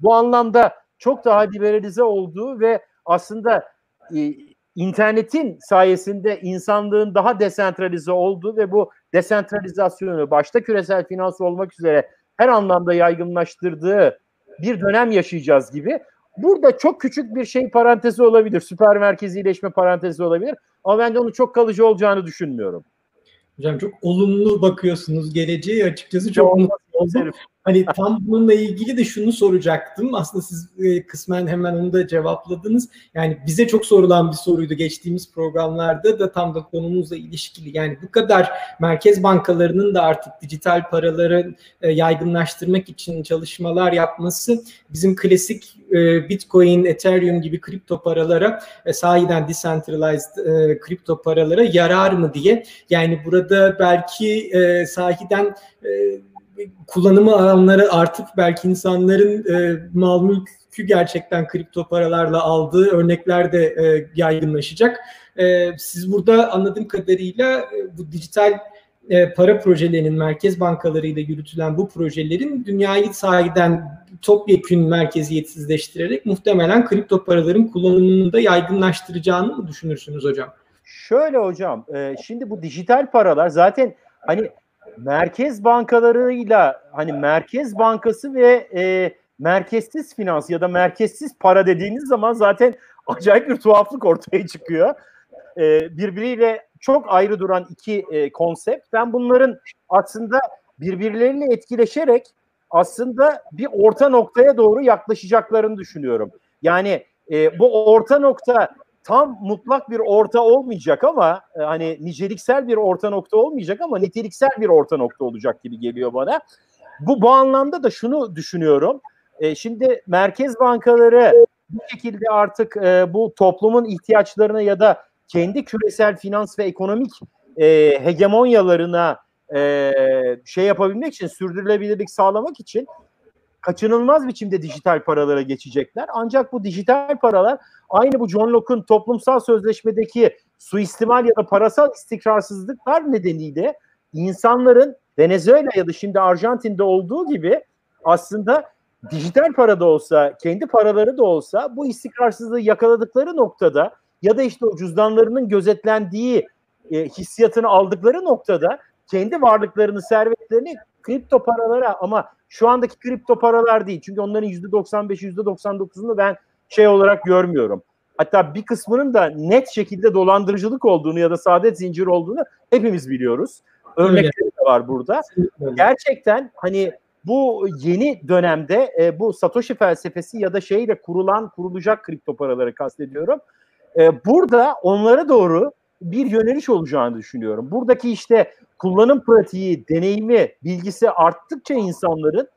bu anlamda çok daha liberalize olduğu ve aslında e, internetin sayesinde insanlığın daha desentralize olduğu ve bu desentralizasyonu başta küresel finans olmak üzere her anlamda yaygınlaştırdığı bir dönem yaşayacağız gibi. Burada çok küçük bir şey parantezi olabilir. Süper merkezileşme parantezi olabilir. Ama ben de onun çok kalıcı olacağını düşünmüyorum. Hocam çok olumlu bakıyorsunuz geleceğe açıkçası çok mutlu oldum. Hani tam bununla ilgili de şunu soracaktım. Aslında siz e, kısmen hemen onu da cevapladınız. Yani bize çok sorulan bir soruydu geçtiğimiz programlarda da tam da konumuzla ilişkili. Yani bu kadar merkez bankalarının da artık dijital paraları e, yaygınlaştırmak için çalışmalar yapması bizim klasik e, Bitcoin, Ethereum gibi kripto paralara e, sahiden decentralized kripto paralara yarar mı diye. Yani burada belki e, sahiden kullanımı alanları artık belki insanların e, mal mülkü gerçekten kripto paralarla aldığı örnekler de e, yaygınlaşacak. E, siz burada anladığım kadarıyla e, bu dijital e, para projelerinin merkez bankalarıyla yürütülen bu projelerin dünyayı sahiden topyekün merkeziyetsizleştirerek muhtemelen kripto paraların kullanımını da yaygınlaştıracağını mı düşünürsünüz hocam? Şöyle hocam, e, şimdi bu dijital paralar zaten hani merkez bankalarıyla hani Merkez Bankası ve e, merkezsiz finans ya da merkezsiz para dediğiniz zaman zaten (laughs) acayip bir tuhaflık ortaya çıkıyor. E, birbiriyle çok ayrı duran iki e, konsept. Ben bunların aslında birbirleriyle etkileşerek aslında bir orta noktaya doğru yaklaşacaklarını düşünüyorum. Yani e, bu orta nokta tam mutlak bir orta olmayacak ama e, hani niceliksel bir orta nokta olmayacak ama niteliksel bir orta nokta olacak gibi geliyor bana. Bu bu anlamda da şunu düşünüyorum. E, şimdi merkez bankaları bu şekilde artık e, bu toplumun ihtiyaçlarına ya da kendi küresel finans ve ekonomik e, hegemonyalarına e, şey yapabilmek için sürdürülebilirlik sağlamak için kaçınılmaz biçimde dijital paralara geçecekler. Ancak bu dijital paralar aynı bu John Locke'un toplumsal sözleşmedeki suistimal ya da parasal istikrarsızlıklar nedeniyle insanların Venezuela ya da şimdi Arjantin'de olduğu gibi aslında dijital para da olsa, kendi paraları da olsa bu istikrarsızlığı yakaladıkları noktada ya da işte o cüzdanlarının gözetlendiği e, hissiyatını aldıkları noktada kendi varlıklarını, servetlerini kripto paralara ama şu andaki kripto paralar değil. Çünkü onların %95, %99'unu ben şey olarak görmüyorum. Hatta bir kısmının da net şekilde dolandırıcılık olduğunu ya da saadet zinciri olduğunu hepimiz biliyoruz. Örnekleri de var burada. Gerçekten hani bu yeni dönemde e, bu Satoshi felsefesi ya da şeyle kurulan, kurulacak kripto paraları kastediyorum. E, burada onlara doğru bir yöneliş olacağını düşünüyorum. Buradaki işte kullanım pratiği, deneyimi, bilgisi arttıkça insanların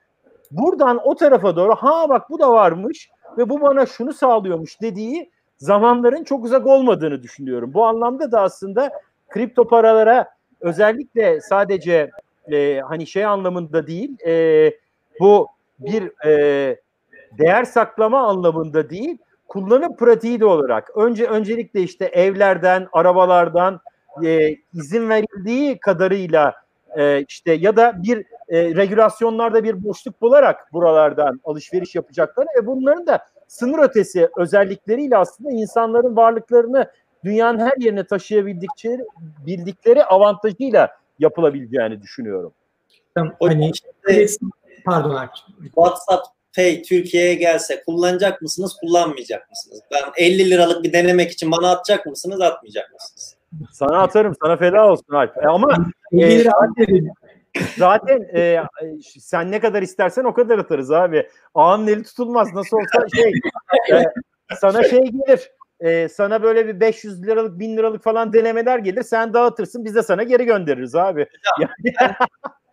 buradan o tarafa doğru ha bak bu da varmış ve bu bana şunu sağlıyormuş dediği zamanların çok uzak olmadığını düşünüyorum. Bu anlamda da aslında kripto paralara özellikle sadece e, hani şey anlamında değil e, bu bir e, değer saklama anlamında değil kullanım pratiği de olarak önce öncelikle işte evlerden, arabalardan e, izin verildiği kadarıyla e, işte ya da bir e, regülasyonlarda bir boşluk bularak buralardan alışveriş yapacakları ve bunların da sınır ötesi özellikleriyle aslında insanların varlıklarını dünyanın her yerine taşıyabildikleri bildikleri avantajıyla yapılabileceğini düşünüyorum. Hani, pardon Arçın. WhatsApp Pay Türkiye'ye gelse kullanacak mısınız, kullanmayacak mısınız? Ben 50 liralık bir denemek için bana atacak mısınız, atmayacak mısınız? Sana atarım. Sana feda olsun Alp. E, ama e, zaten, zaten e, sen ne kadar istersen o kadar atarız abi. Ağanın eli tutulmaz. Nasıl olsa şey e, sana şey gelir. E, sana böyle bir 500 liralık 1000 liralık falan denemeler gelir. Sen dağıtırsın. Biz de sana geri göndeririz abi. Ya, (laughs) yani,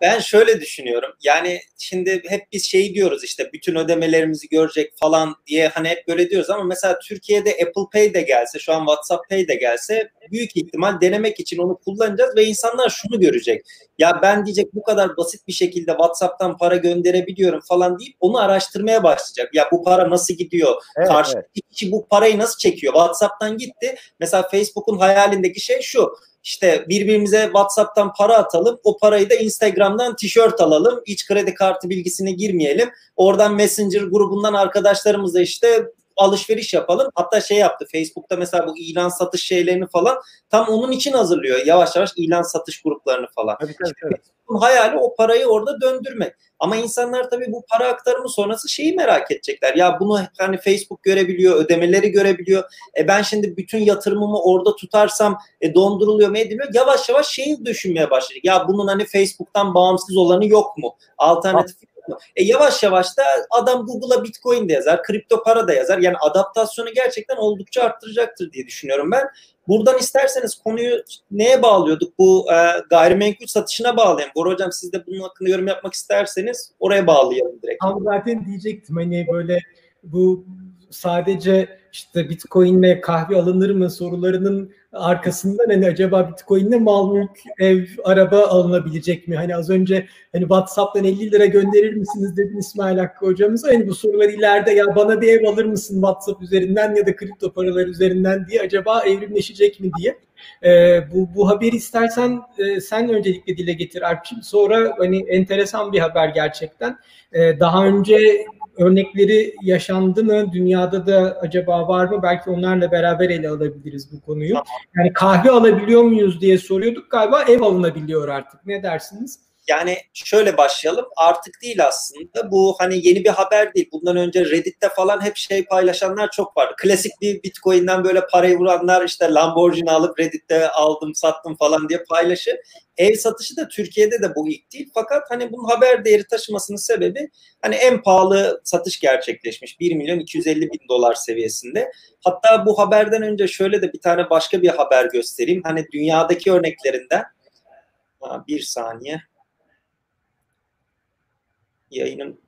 ben şöyle düşünüyorum. Yani şimdi hep biz şey diyoruz işte bütün ödemelerimizi görecek falan diye hani hep böyle diyoruz ama mesela Türkiye'de Apple Pay de gelse şu an WhatsApp Pay de gelse büyük ihtimal denemek için onu kullanacağız ve insanlar şunu görecek. Ya ben diyecek bu kadar basit bir şekilde WhatsApp'tan para gönderebiliyorum falan deyip onu araştırmaya başlayacak. Ya bu para nasıl gidiyor? Evet, Karşıdaki evet. kişi bu parayı nasıl çekiyor? WhatsApp'tan gitti. Mesela Facebook'un hayalindeki şey şu işte birbirimize WhatsApp'tan para atalım. O parayı da Instagram'dan tişört alalım. Hiç kredi kartı bilgisine girmeyelim. Oradan Messenger grubundan arkadaşlarımızla işte alışveriş yapalım. Hatta şey yaptı Facebook'ta mesela bu ilan satış şeylerini falan tam onun için hazırlıyor. Yavaş yavaş ilan satış gruplarını falan. Tabii, tabii, tabii. Hayali o parayı orada döndürmek. Ama insanlar tabii bu para aktarımı sonrası şeyi merak edecekler. Ya bunu hani Facebook görebiliyor, ödemeleri görebiliyor. E ben şimdi bütün yatırımımı orada tutarsam e, donduruluyor mu ediliyor. Yavaş yavaş şeyi düşünmeye başlayacak. Ya bunun hani Facebook'tan bağımsız olanı yok mu? Alternatif mu? E yavaş yavaş da adam Google'a Bitcoin de yazar, kripto para da yazar. Yani adaptasyonu gerçekten oldukça arttıracaktır diye düşünüyorum ben. Buradan isterseniz konuyu neye bağlıyorduk? Bu e, gayrimenkul satışına bağlayalım. Bora Hocam siz de bunun hakkında yorum yapmak isterseniz oraya bağlayalım direkt. Ama zaten diyecektim hani böyle bu sadece işte Bitcoin'le kahve alınır mı sorularının arkasından hani acaba Bitcoin'le mal mülk, ev, araba alınabilecek mi? Hani az önce hani WhatsApp'tan 50 lira gönderir misiniz dedin İsmail Hakkı hocamıza. Hani bu sorular ileride ya bana bir ev alır mısın WhatsApp üzerinden ya da kripto paralar üzerinden diye acaba evrimleşecek mi diye. Ee, bu, bu haberi istersen e, sen öncelikle dile getir Alpçim. Sonra hani enteresan bir haber gerçekten. Ee, daha önce örnekleri yaşandı mı? Dünyada da acaba var mı? Belki onlarla beraber ele alabiliriz bu konuyu. Yani kahve alabiliyor muyuz diye soruyorduk. Galiba ev alınabiliyor artık. Ne dersiniz? Yani şöyle başlayalım. Artık değil aslında. Bu hani yeni bir haber değil. Bundan önce Reddit'te falan hep şey paylaşanlar çok vardı. Klasik bir Bitcoin'den böyle parayı vuranlar işte Lamborghini alıp Reddit'te aldım sattım falan diye paylaşı. Ev satışı da Türkiye'de de bu ilk değil. Fakat hani bunun haber değeri taşımasının sebebi hani en pahalı satış gerçekleşmiş. 1 milyon 250 bin dolar seviyesinde. Hatta bu haberden önce şöyle de bir tane başka bir haber göstereyim. Hani dünyadaki örneklerinden bir saniye yayının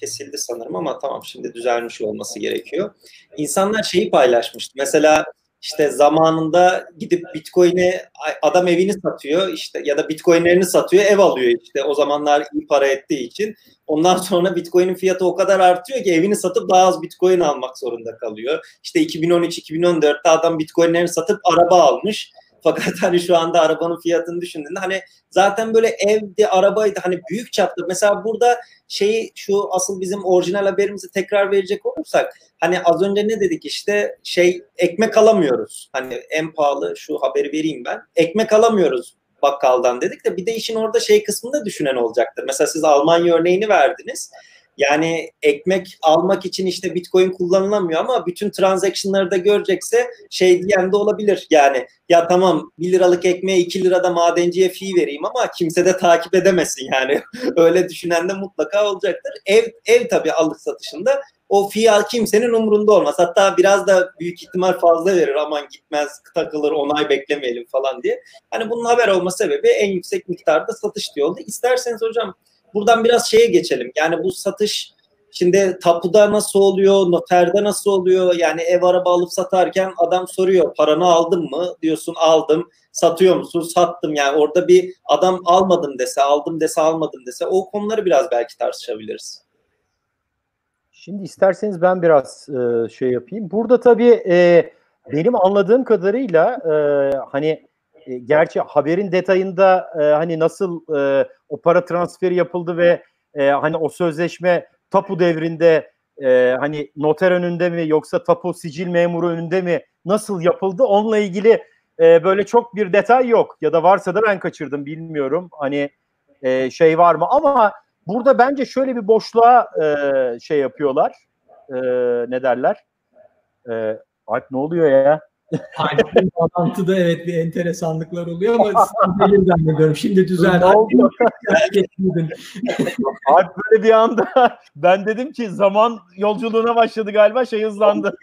kesildi sanırım ama tamam şimdi düzelmiş olması gerekiyor. İnsanlar şeyi paylaşmıştı. Mesela işte zamanında gidip Bitcoin'e adam evini satıyor işte ya da Bitcoin'lerini satıyor ev alıyor işte o zamanlar iyi para ettiği için. Ondan sonra Bitcoin'in fiyatı o kadar artıyor ki evini satıp daha az Bitcoin almak zorunda kalıyor. İşte 2013-2014'te adam Bitcoin'lerini satıp araba almış. Fakat hani şu anda arabanın fiyatını düşündüğünde hani zaten böyle evdi, arabaydı hani büyük çaplı. Mesela burada şeyi şu asıl bizim orijinal haberimizi tekrar verecek olursak hani az önce ne dedik işte şey ekmek alamıyoruz. Hani en pahalı şu haberi vereyim ben. Ekmek alamıyoruz bakkaldan dedik de bir de işin orada şey kısmında düşünen olacaktır. Mesela siz Almanya örneğini verdiniz. Yani ekmek almak için işte Bitcoin kullanılamıyor ama bütün transaction'ları da görecekse şey diyen de olabilir. Yani ya tamam 1 liralık ekmeğe 2 lirada madenciye fee vereyim ama kimse de takip edemesin yani. (laughs) Öyle düşünen de mutlaka olacaktır. Ev ev tabii alış satışında o fiyat kimsenin umurunda olmaz. Hatta biraz da büyük ihtimal fazla verir aman gitmez takılır onay beklemeyelim falan diye. Hani bunun haber olma sebebi en yüksek miktarda satış diyor oldu. İsterseniz hocam buradan biraz şeye geçelim. Yani bu satış şimdi tapuda nasıl oluyor, noterde nasıl oluyor? Yani ev araba alıp satarken adam soruyor paranı aldın mı? Diyorsun aldım. Satıyor musun? Sattım. Yani orada bir adam almadım dese, aldım dese, almadım dese o konuları biraz belki tartışabiliriz. Şimdi isterseniz ben biraz e, şey yapayım. Burada tabii e, benim anladığım kadarıyla e, hani e, gerçi haberin detayında e, hani nasıl e, o para transferi yapıldı ve e, hani o sözleşme tapu devrinde e, hani noter önünde mi yoksa tapu sicil memuru önünde mi nasıl yapıldı? Onunla ilgili e, böyle çok bir detay yok. Ya da varsa da ben kaçırdım bilmiyorum. Hani e, şey var mı? Ama burada bence şöyle bir boşluğa e, şey yapıyorlar. E, ne derler? E, Alp ne oluyor ya Alp'in bağlantıda evet bir enteresanlıklar oluyor ama benim zannediyorum. Şimdi düzeldi. (laughs) Alp böyle bir anda (laughs) ben dedim ki zaman yolculuğuna başladı galiba şey hızlandı.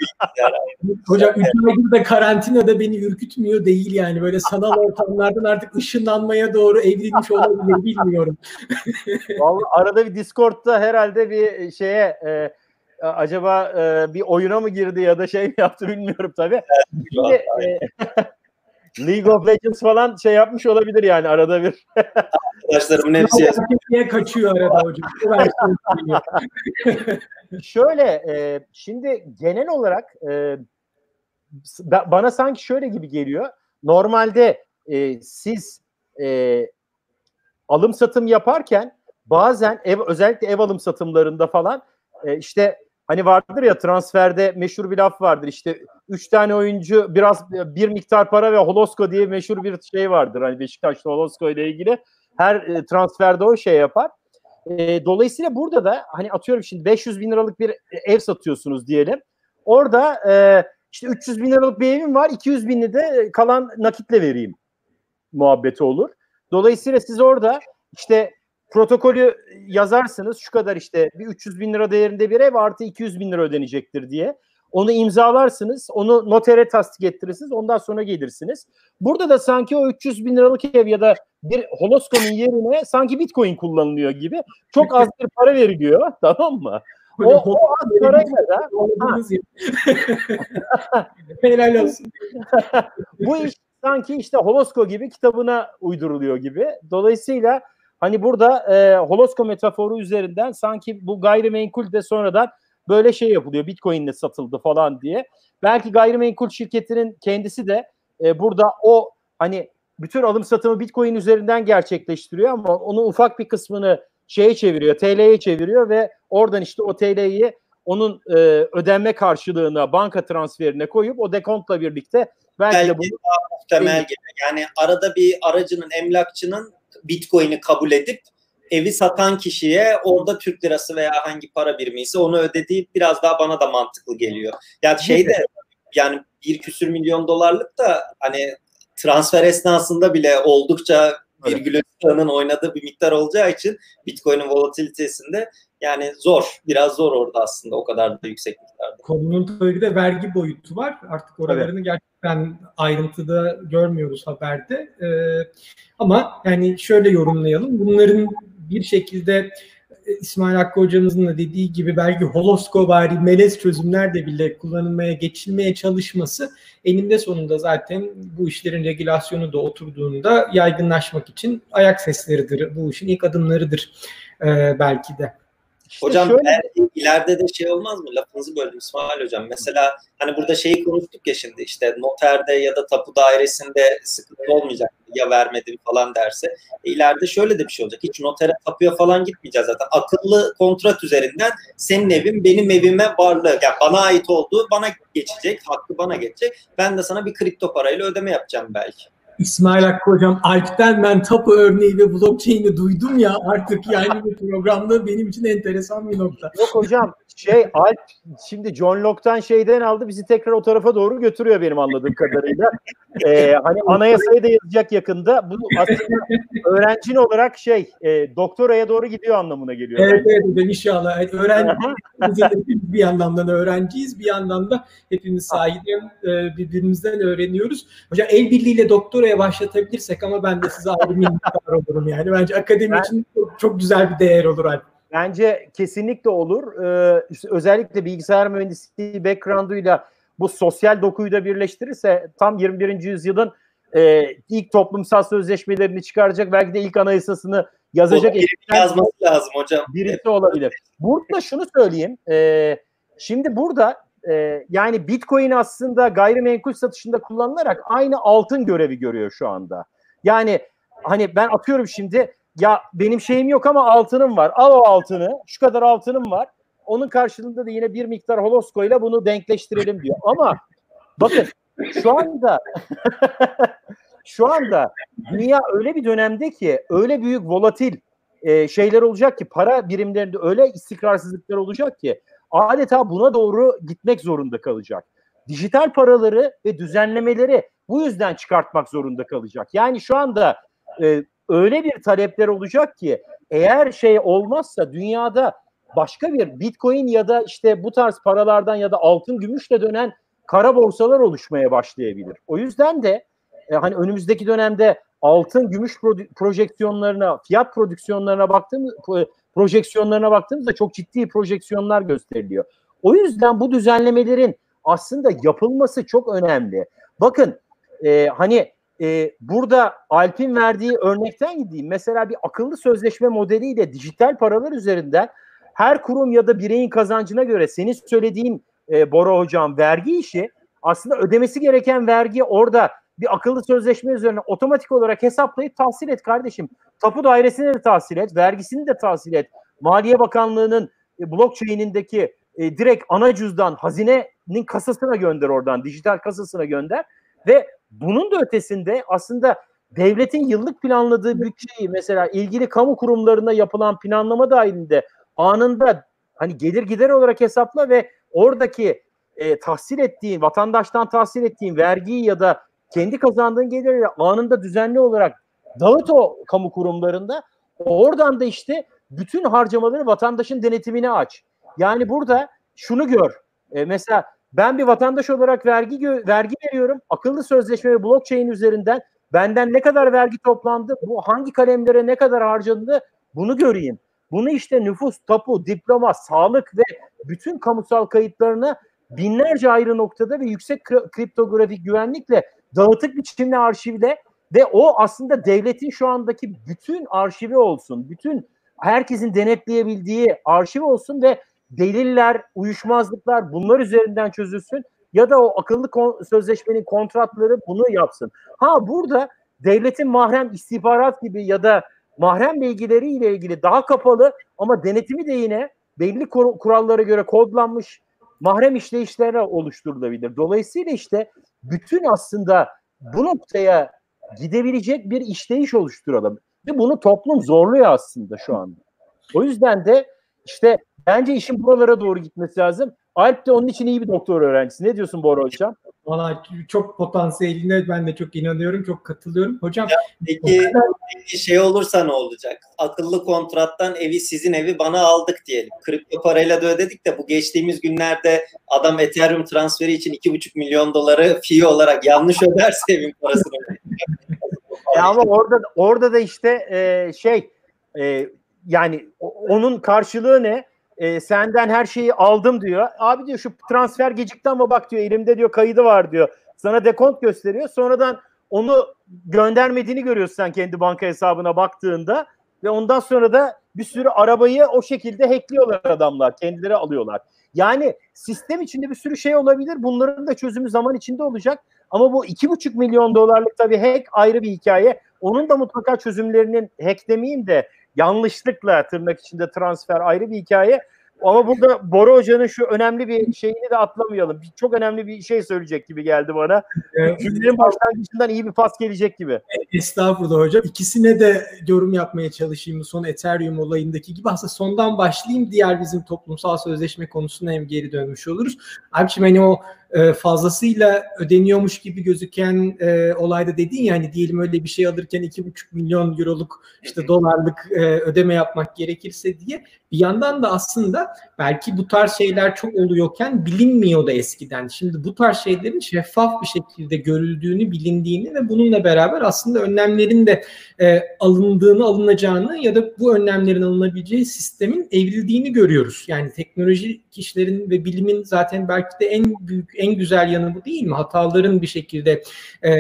(laughs) Hocam üç aydır da karantinada beni ürkütmüyor değil yani. Böyle sanal ortamlardan artık ışınlanmaya doğru evrilmiş olabilir bilmiyorum. Vallahi arada bir Discord'da herhalde bir şeye e, acaba e, bir oyuna mı girdi ya da şey mi yaptı bilmiyorum tabii. Şimdi, e, (laughs) League of Legends falan şey yapmış olabilir yani arada bir. (laughs) Arkadaşlarımın hepsi niye kaçıyor arada hocam? (laughs) şöyle e, şimdi genel olarak e, bana sanki şöyle gibi geliyor. Normalde e, siz e, alım satım yaparken bazen ev özellikle ev alım satımlarında falan e, işte Hani vardır ya transferde meşhur bir laf vardır işte üç tane oyuncu biraz bir miktar para ve Holosko diye meşhur bir şey vardır. Hani Beşiktaş'ta Holosko ile ilgili her e, transferde o şey yapar. E, dolayısıyla burada da hani atıyorum şimdi 500 bin liralık bir ev satıyorsunuz diyelim. Orada e, işte 300 bin liralık bir evim var 200 binli de kalan nakitle vereyim muhabbeti olur. Dolayısıyla siz orada işte protokolü yazarsınız şu kadar işte bir 300 bin lira değerinde bir ev artı 200 bin lira ödenecektir diye. Onu imzalarsınız, onu notere tasdik ettirirsiniz, ondan sonra gelirsiniz. Burada da sanki o 300 bin liralık ev ya da bir holoskomun yerine sanki bitcoin kullanılıyor gibi çok az bir para veriliyor, (laughs) tamam mı? O, o az parayla da (laughs) (laughs) helal olsun. bu iş sanki işte holosko gibi kitabına uyduruluyor gibi. Dolayısıyla hani burada e, holosko metaforu üzerinden sanki bu gayrimenkul de sonradan böyle şey yapılıyor. Bitcoin'le satıldı falan diye. Belki gayrimenkul şirketinin kendisi de e, burada o hani bütün alım satımı Bitcoin üzerinden gerçekleştiriyor ama onun ufak bir kısmını şeye çeviriyor, TL'ye çeviriyor ve oradan işte o TL'yi onun e, ödenme karşılığına banka transferine koyup o dekontla birlikte belki, belki de bunu muhtemel gibi. Yani arada bir aracının, emlakçının Bitcoin'i kabul edip evi satan kişiye orada Türk lirası veya hangi para birimi ise onu ödediği biraz daha bana da mantıklı geliyor. Yani şey de yani bir küsür milyon dolarlık da hani transfer esnasında bile oldukça virgül evet. oynadığı bir miktar olacağı için Bitcoin'in volatilitesinde yani zor. Biraz zor orada aslında o kadar da yüksek miktarda. Konunun tabii de vergi boyutu var. Artık oralarını evet. gerçekten ayrıntıda görmüyoruz haberde. Ee, ama yani şöyle yorumlayalım. Bunların bir şekilde e, İsmail Hakkı hocamızın da dediği gibi belki holoskovari melez çözümler de bile kullanılmaya geçilmeye çalışması eninde sonunda zaten bu işlerin regülasyonu da oturduğunda yaygınlaşmak için ayak sesleridir. Bu işin ilk adımlarıdır e, belki de. İşte hocam şöyle... ileride de şey olmaz mı? Lafınızı böldüm İsmail hocam. Mesela hani burada şeyi konuştuk ya şimdi işte noterde ya da tapu dairesinde sıkıntı olmayacak ya vermedim falan derse. E, ileride şöyle de bir şey olacak. Hiç notere tapuya falan gitmeyeceğiz zaten. Akıllı kontrat üzerinden senin evin benim evime varlığı yani bana ait olduğu bana geçecek. Hakkı bana geçecek. Ben de sana bir kripto parayla ödeme yapacağım belki. İsmail Hakkı hocam Alp'ten ben tapu örneği ve blockchain'i duydum ya artık yani bu programda benim için enteresan bir nokta. Yok hocam şey Alp şimdi John Locke'tan şeyden aldı bizi tekrar o tarafa doğru götürüyor benim anladığım kadarıyla. Ee, hani anayasayı da yazacak yakında. Bu aslında öğrencin olarak şey e, doktoraya doğru gidiyor anlamına geliyor. Evet evet hocam inşallah. Öğrenci, bir yandan da öğrenciyiz bir yandan da hepimiz sahiden e, birbirimizden öğreniyoruz. Hocam el birliğiyle doktoraya başlatabilirsek ama ben de size ayrı minnettar (laughs) olurum yani. Bence akademi ben, için çok, çok güzel bir değer olur Alp. Bence kesinlikle olur. Ee, işte özellikle bilgisayar mühendisliği background'uyla bu sosyal dokuyu da birleştirirse tam 21. yüzyılın e, ilk toplumsal sözleşmelerini çıkaracak belki de ilk anayasasını yazacak. yazması lazım hocam. Birisi olabilir. Burada şunu söyleyeyim. E, şimdi burada e, yani Bitcoin aslında gayrimenkul satışında kullanılarak aynı altın görevi görüyor şu anda. Yani hani ben atıyorum şimdi ya benim şeyim yok ama altınım var. Al o altını. Şu kadar altınım var. Onun karşılığında da yine bir miktar holosko ile bunu denkleştirelim diyor. Ama bakın şu anda (laughs) şu anda dünya öyle bir dönemde ki öyle büyük volatil e, şeyler olacak ki para birimlerinde öyle istikrarsızlıklar olacak ki adeta buna doğru gitmek zorunda kalacak. Dijital paraları ve düzenlemeleri bu yüzden çıkartmak zorunda kalacak. Yani şu anda e, öyle bir talepler olacak ki eğer şey olmazsa dünyada başka bir bitcoin ya da işte bu tarz paralardan ya da altın gümüşle dönen kara borsalar oluşmaya başlayabilir. O yüzden de e, hani önümüzdeki dönemde altın gümüş projeksiyonlarına, fiyat prodüksiyonlarına baktığımız projeksiyonlarına baktığımızda çok ciddi projeksiyonlar gösteriliyor. O yüzden bu düzenlemelerin aslında yapılması çok önemli. Bakın e, hani e, burada Alp'in verdiği örnekten gideyim. Mesela bir akıllı sözleşme modeliyle dijital paralar üzerinden her kurum ya da bireyin kazancına göre senin söylediğin e, Bora Hocam vergi işi aslında ödemesi gereken vergi orada bir akıllı sözleşme üzerine otomatik olarak hesaplayıp tahsil et kardeşim. Tapu dairesine de tahsil et, vergisini de tahsil et. Maliye Bakanlığı'nın e, blockchain'indeki e, direkt ana cüzdan hazinenin kasasına gönder oradan, dijital kasasına gönder ve bunun da ötesinde aslında devletin yıllık planladığı bütçeyi mesela ilgili kamu kurumlarına yapılan planlama dahilinde anında hani gelir gider olarak hesapla ve oradaki e, tahsil ettiğin, vatandaştan tahsil ettiğin vergiyi ya da kendi kazandığın geliri anında düzenli olarak dağıt o kamu kurumlarında Oradan da işte bütün harcamaları vatandaşın denetimine aç. Yani burada şunu gör. E, mesela ben bir vatandaş olarak vergi vergi veriyorum. Akıllı sözleşme ve blockchain üzerinden benden ne kadar vergi toplandı, bu hangi kalemlere ne kadar harcandı bunu göreyim. Bunu işte nüfus, tapu, diploma, sağlık ve bütün kamusal kayıtlarını binlerce ayrı noktada ve yüksek kriptografik güvenlikle dağıtık biçimde arşivle ve o aslında devletin şu andaki bütün arşivi olsun. Bütün herkesin denetleyebildiği arşiv olsun ve deliller, uyuşmazlıklar bunlar üzerinden çözülsün ya da o akıllı kon- sözleşmenin kontratları bunu yapsın. Ha burada devletin mahrem istihbarat gibi ya da mahrem bilgileriyle ilgili daha kapalı ama denetimi de yine belli kur- kurallara göre kodlanmış mahrem işleyişlere oluşturulabilir. Dolayısıyla işte bütün aslında bu noktaya gidebilecek bir işleyiş oluşturalım. Ve bunu toplum zorluyor aslında şu anda. O yüzden de işte bence işin buralara doğru gitmesi lazım. Alp de onun için iyi bir doktor öğrencisi. Ne diyorsun Bora Hocam? Valla çok potansiyeline ben de çok inanıyorum, çok katılıyorum. Hocam ya, peki, peki şey olursa ne olacak? Akıllı kontrattan evi sizin evi bana aldık diyelim. Kripto parayla da ödedik de bu geçtiğimiz günlerde adam Ethereum transferi için 2,5 milyon doları fee olarak yanlış öderse evin parasını. (laughs) ya ama orada orada da işte e, şey e, yani onun karşılığı ne? E, senden her şeyi aldım diyor. Abi diyor şu transfer gecikti ama bak diyor elimde diyor kaydı var diyor. Sana dekont gösteriyor. Sonradan onu göndermediğini görüyorsun sen kendi banka hesabına baktığında ve ondan sonra da bir sürü arabayı o şekilde hackliyorlar adamlar. Kendileri alıyorlar. Yani sistem içinde bir sürü şey olabilir. Bunların da çözümü zaman içinde olacak. Ama bu iki buçuk milyon dolarlık tabii hack ayrı bir hikaye. Onun da mutlaka çözümlerinin hack demeyeyim de yanlışlıkla tırnak içinde transfer ayrı bir hikaye. Ama burada Bora Hoca'nın şu önemli bir şeyini de atlamayalım. Çok önemli bir şey söyleyecek gibi geldi bana. Cümlenin başlangıcından iyi bir pas gelecek gibi. Estağfurullah hocam. İkisine de yorum yapmaya çalışayım. Son Ethereum olayındaki gibi. Aslında sondan başlayayım. Diğer bizim toplumsal sözleşme konusuna hem geri dönmüş oluruz. Abi şimdi hani o e, fazlasıyla ödeniyormuş gibi gözüken e, olayda dedin ya hani diyelim öyle bir şey alırken 2,5 milyon euroluk işte dolarlık e, ödeme yapmak gerekirse diye bir yandan da aslında belki bu tarz şeyler çok oluyorken bilinmiyordu eskiden. Şimdi bu tarz şeylerin şeffaf bir şekilde görüldüğünü, bilindiğini ve bununla beraber aslında önlemlerin de e, alındığını, alınacağını ya da bu önlemlerin alınabileceği sistemin evrildiğini görüyoruz. Yani teknoloji kişilerin ve bilimin zaten belki de en büyük, en güzel yanı bu değil mi? Hataların bir şekilde e,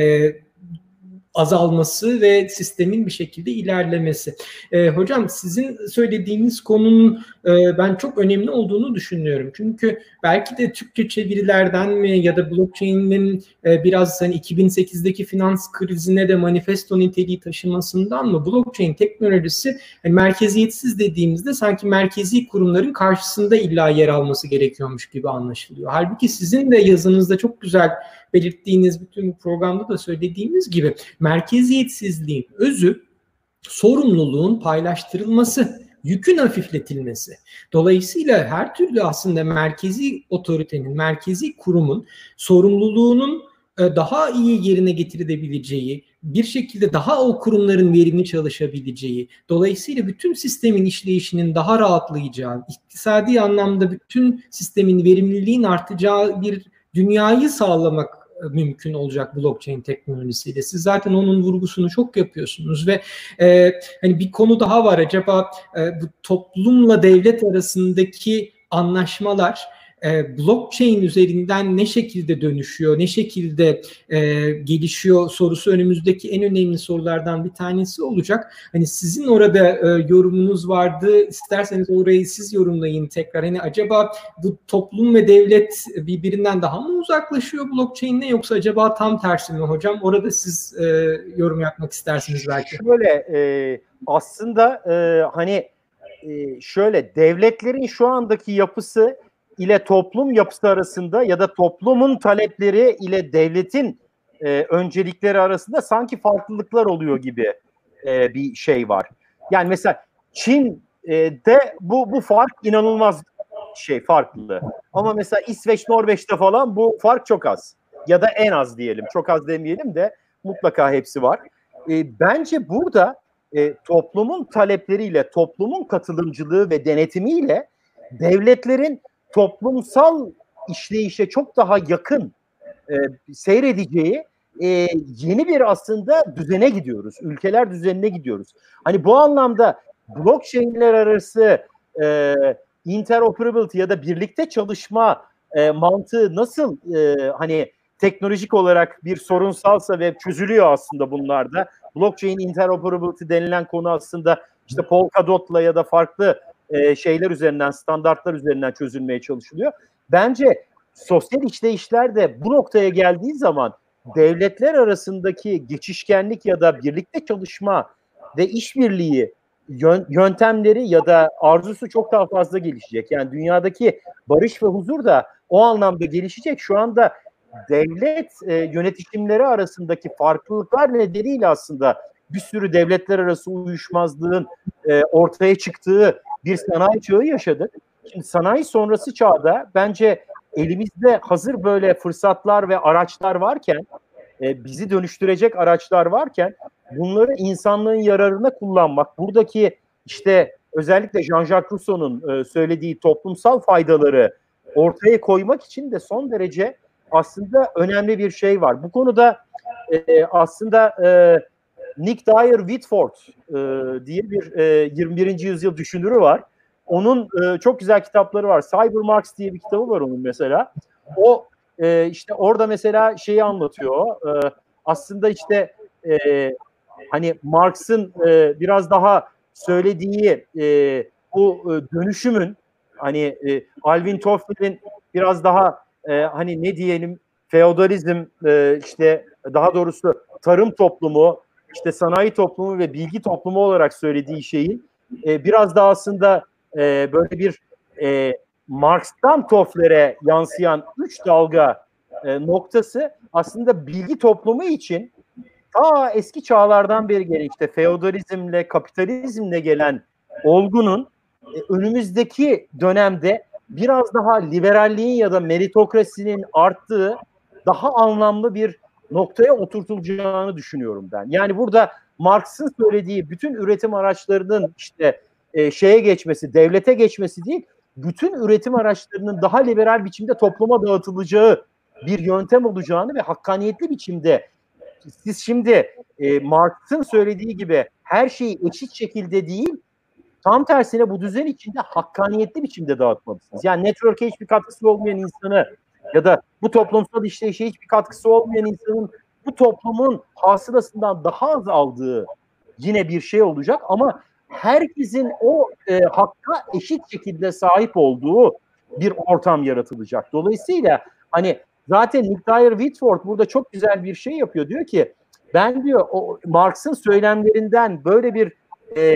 azalması ve sistemin bir şekilde ilerlemesi. E, hocam sizin söylediğiniz konunun e, ben çok önemli olduğunu düşünüyorum. Çünkü belki de Türkçe çevirilerden mi ya da blockchain'in e, biraz hani 2008'deki finans krizine de manifesto niteliği taşımasından mı blockchain teknolojisi yani merkeziyetsiz dediğimizde sanki merkezi kurumların karşısında illa yer alması gerekiyormuş gibi anlaşılıyor. Halbuki sizin de yazınızda çok güzel belirttiğiniz bütün bu programda da söylediğimiz gibi merkeziyetsizliğin özü sorumluluğun paylaştırılması, yükün hafifletilmesi. Dolayısıyla her türlü aslında merkezi otoritenin, merkezi kurumun sorumluluğunun e, daha iyi yerine getirilebileceği, bir şekilde daha o kurumların verimli çalışabileceği, dolayısıyla bütün sistemin işleyişinin daha rahatlayacağı, iktisadi anlamda bütün sistemin verimliliğin artacağı bir dünyayı sağlamak mümkün olacak blockchain teknolojisiyle. Siz zaten onun vurgusunu çok yapıyorsunuz ve e, hani bir konu daha var acaba e, bu toplumla devlet arasındaki anlaşmalar e, blockchain üzerinden ne şekilde dönüşüyor, ne şekilde e, gelişiyor sorusu önümüzdeki en önemli sorulardan bir tanesi olacak. Hani sizin orada e, yorumunuz vardı. İsterseniz orayı siz yorumlayın tekrar. Hani acaba bu toplum ve devlet birbirinden daha mı uzaklaşıyor blockchain'le yoksa acaba tam tersi mi hocam? Orada siz e, yorum yapmak istersiniz belki. Şöyle e, aslında e, hani e, şöyle devletlerin şu andaki yapısı ile toplum yapısı arasında ya da toplumun talepleri ile devletin e, öncelikleri arasında sanki farklılıklar oluyor gibi e, bir şey var. Yani mesela Çin e, de bu bu fark inanılmaz şey farklı. Ama mesela İsveç, Norveç'te falan bu fark çok az. Ya da en az diyelim. Çok az demeyelim de mutlaka hepsi var. E, bence burada e, toplumun talepleriyle, toplumun katılımcılığı ve denetimiyle devletlerin toplumsal işleyişe çok daha yakın e, seyredeceği e, yeni bir aslında düzene gidiyoruz. Ülkeler düzenine gidiyoruz. Hani bu anlamda blockchain'ler arası e, interoperability ya da birlikte çalışma e, mantığı nasıl e, hani teknolojik olarak bir sorunsalsa ve çözülüyor aslında bunlarda. Blockchain interoperability denilen konu aslında işte Polkadot'la ya da farklı e, şeyler üzerinden, standartlar üzerinden çözülmeye çalışılıyor. Bence sosyal işleyişler de bu noktaya geldiği zaman devletler arasındaki geçişkenlik ya da birlikte çalışma ve işbirliği yöntemleri ya da arzusu çok daha fazla gelişecek. Yani dünyadaki barış ve huzur da o anlamda gelişecek. Şu anda devlet e, yönetimleri arasındaki farklılıklar nedeniyle aslında bir sürü devletler arası uyuşmazlığın e, ortaya çıktığı bir sanayi çağı yaşadık. Şimdi sanayi sonrası çağda bence elimizde hazır böyle fırsatlar ve araçlar varken e, bizi dönüştürecek araçlar varken bunları insanlığın yararına kullanmak, buradaki işte özellikle Jean-Jacques Rousseau'nun e, söylediği toplumsal faydaları ortaya koymak için de son derece aslında önemli bir şey var. Bu konuda e, aslında e, Nick Dyer Whitford e, diye bir e, 21. yüzyıl düşünürü var. Onun e, çok güzel kitapları var. Cyber Marx diye bir kitabı var onun mesela. O e, işte orada mesela şeyi anlatıyor. E, aslında işte e, hani Marx'ın e, biraz daha söylediği e, bu e, dönüşümün hani e, Alvin Toffler'in biraz daha e, hani ne diyelim feodalizm e, işte daha doğrusu tarım toplumu işte sanayi toplumu ve bilgi toplumu olarak söylediği şeyin e, biraz daha aslında e, böyle bir e, Marx'tan Toffler'e yansıyan üç dalga e, noktası aslında bilgi toplumu için ta eski çağlardan beri gelen işte feodalizmle, kapitalizmle gelen olgunun e, önümüzdeki dönemde biraz daha liberalliğin ya da meritokrasinin arttığı daha anlamlı bir noktaya oturtulacağını düşünüyorum ben. Yani burada Marx'ın söylediği bütün üretim araçlarının işte e, şeye geçmesi, devlete geçmesi değil, bütün üretim araçlarının daha liberal biçimde topluma dağıtılacağı bir yöntem olacağını ve hakkaniyetli biçimde siz şimdi e, Marx'ın söylediği gibi her şeyi eşit şekilde değil tam tersine bu düzen içinde hakkaniyetli biçimde dağıtmalısınız. Yani network'e hiçbir katkısı olmayan insanı ya da bu toplumsal işleyişe hiçbir katkısı olmayan insanın bu toplumun hasılasından daha az aldığı yine bir şey olacak ama herkesin o e, hakka eşit şekilde sahip olduğu bir ortam yaratılacak. Dolayısıyla hani zaten Nick Dyer Whitford burada çok güzel bir şey yapıyor. Diyor ki ben diyor o Marx'ın söylemlerinden böyle bir e,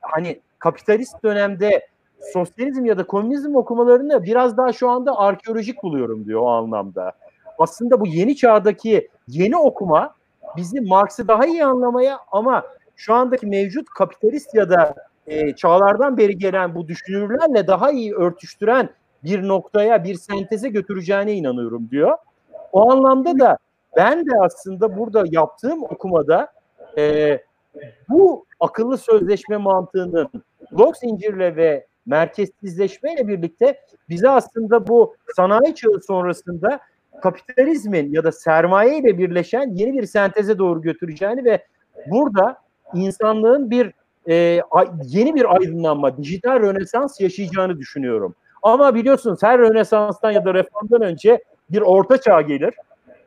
hani kapitalist dönemde sosyalizm ya da komünizm okumalarını biraz daha şu anda arkeolojik buluyorum diyor o anlamda. Aslında bu yeni çağdaki yeni okuma bizi Marx'ı daha iyi anlamaya ama şu andaki mevcut kapitalist ya da e, çağlardan beri gelen bu düşünürlerle daha iyi örtüştüren bir noktaya, bir senteze götüreceğine inanıyorum diyor. O anlamda da ben de aslında burada yaptığım okumada e, bu akıllı sözleşme mantığının blok zincirle ve merkezsizleşmeyle birlikte bize aslında bu sanayi çağı sonrasında kapitalizmin ya da sermaye ile birleşen yeni bir senteze doğru götüreceğini ve burada insanlığın bir e, yeni bir aydınlanma, dijital rönesans yaşayacağını düşünüyorum. Ama biliyorsunuz her rönesanstan ya da reformdan önce bir orta çağ gelir.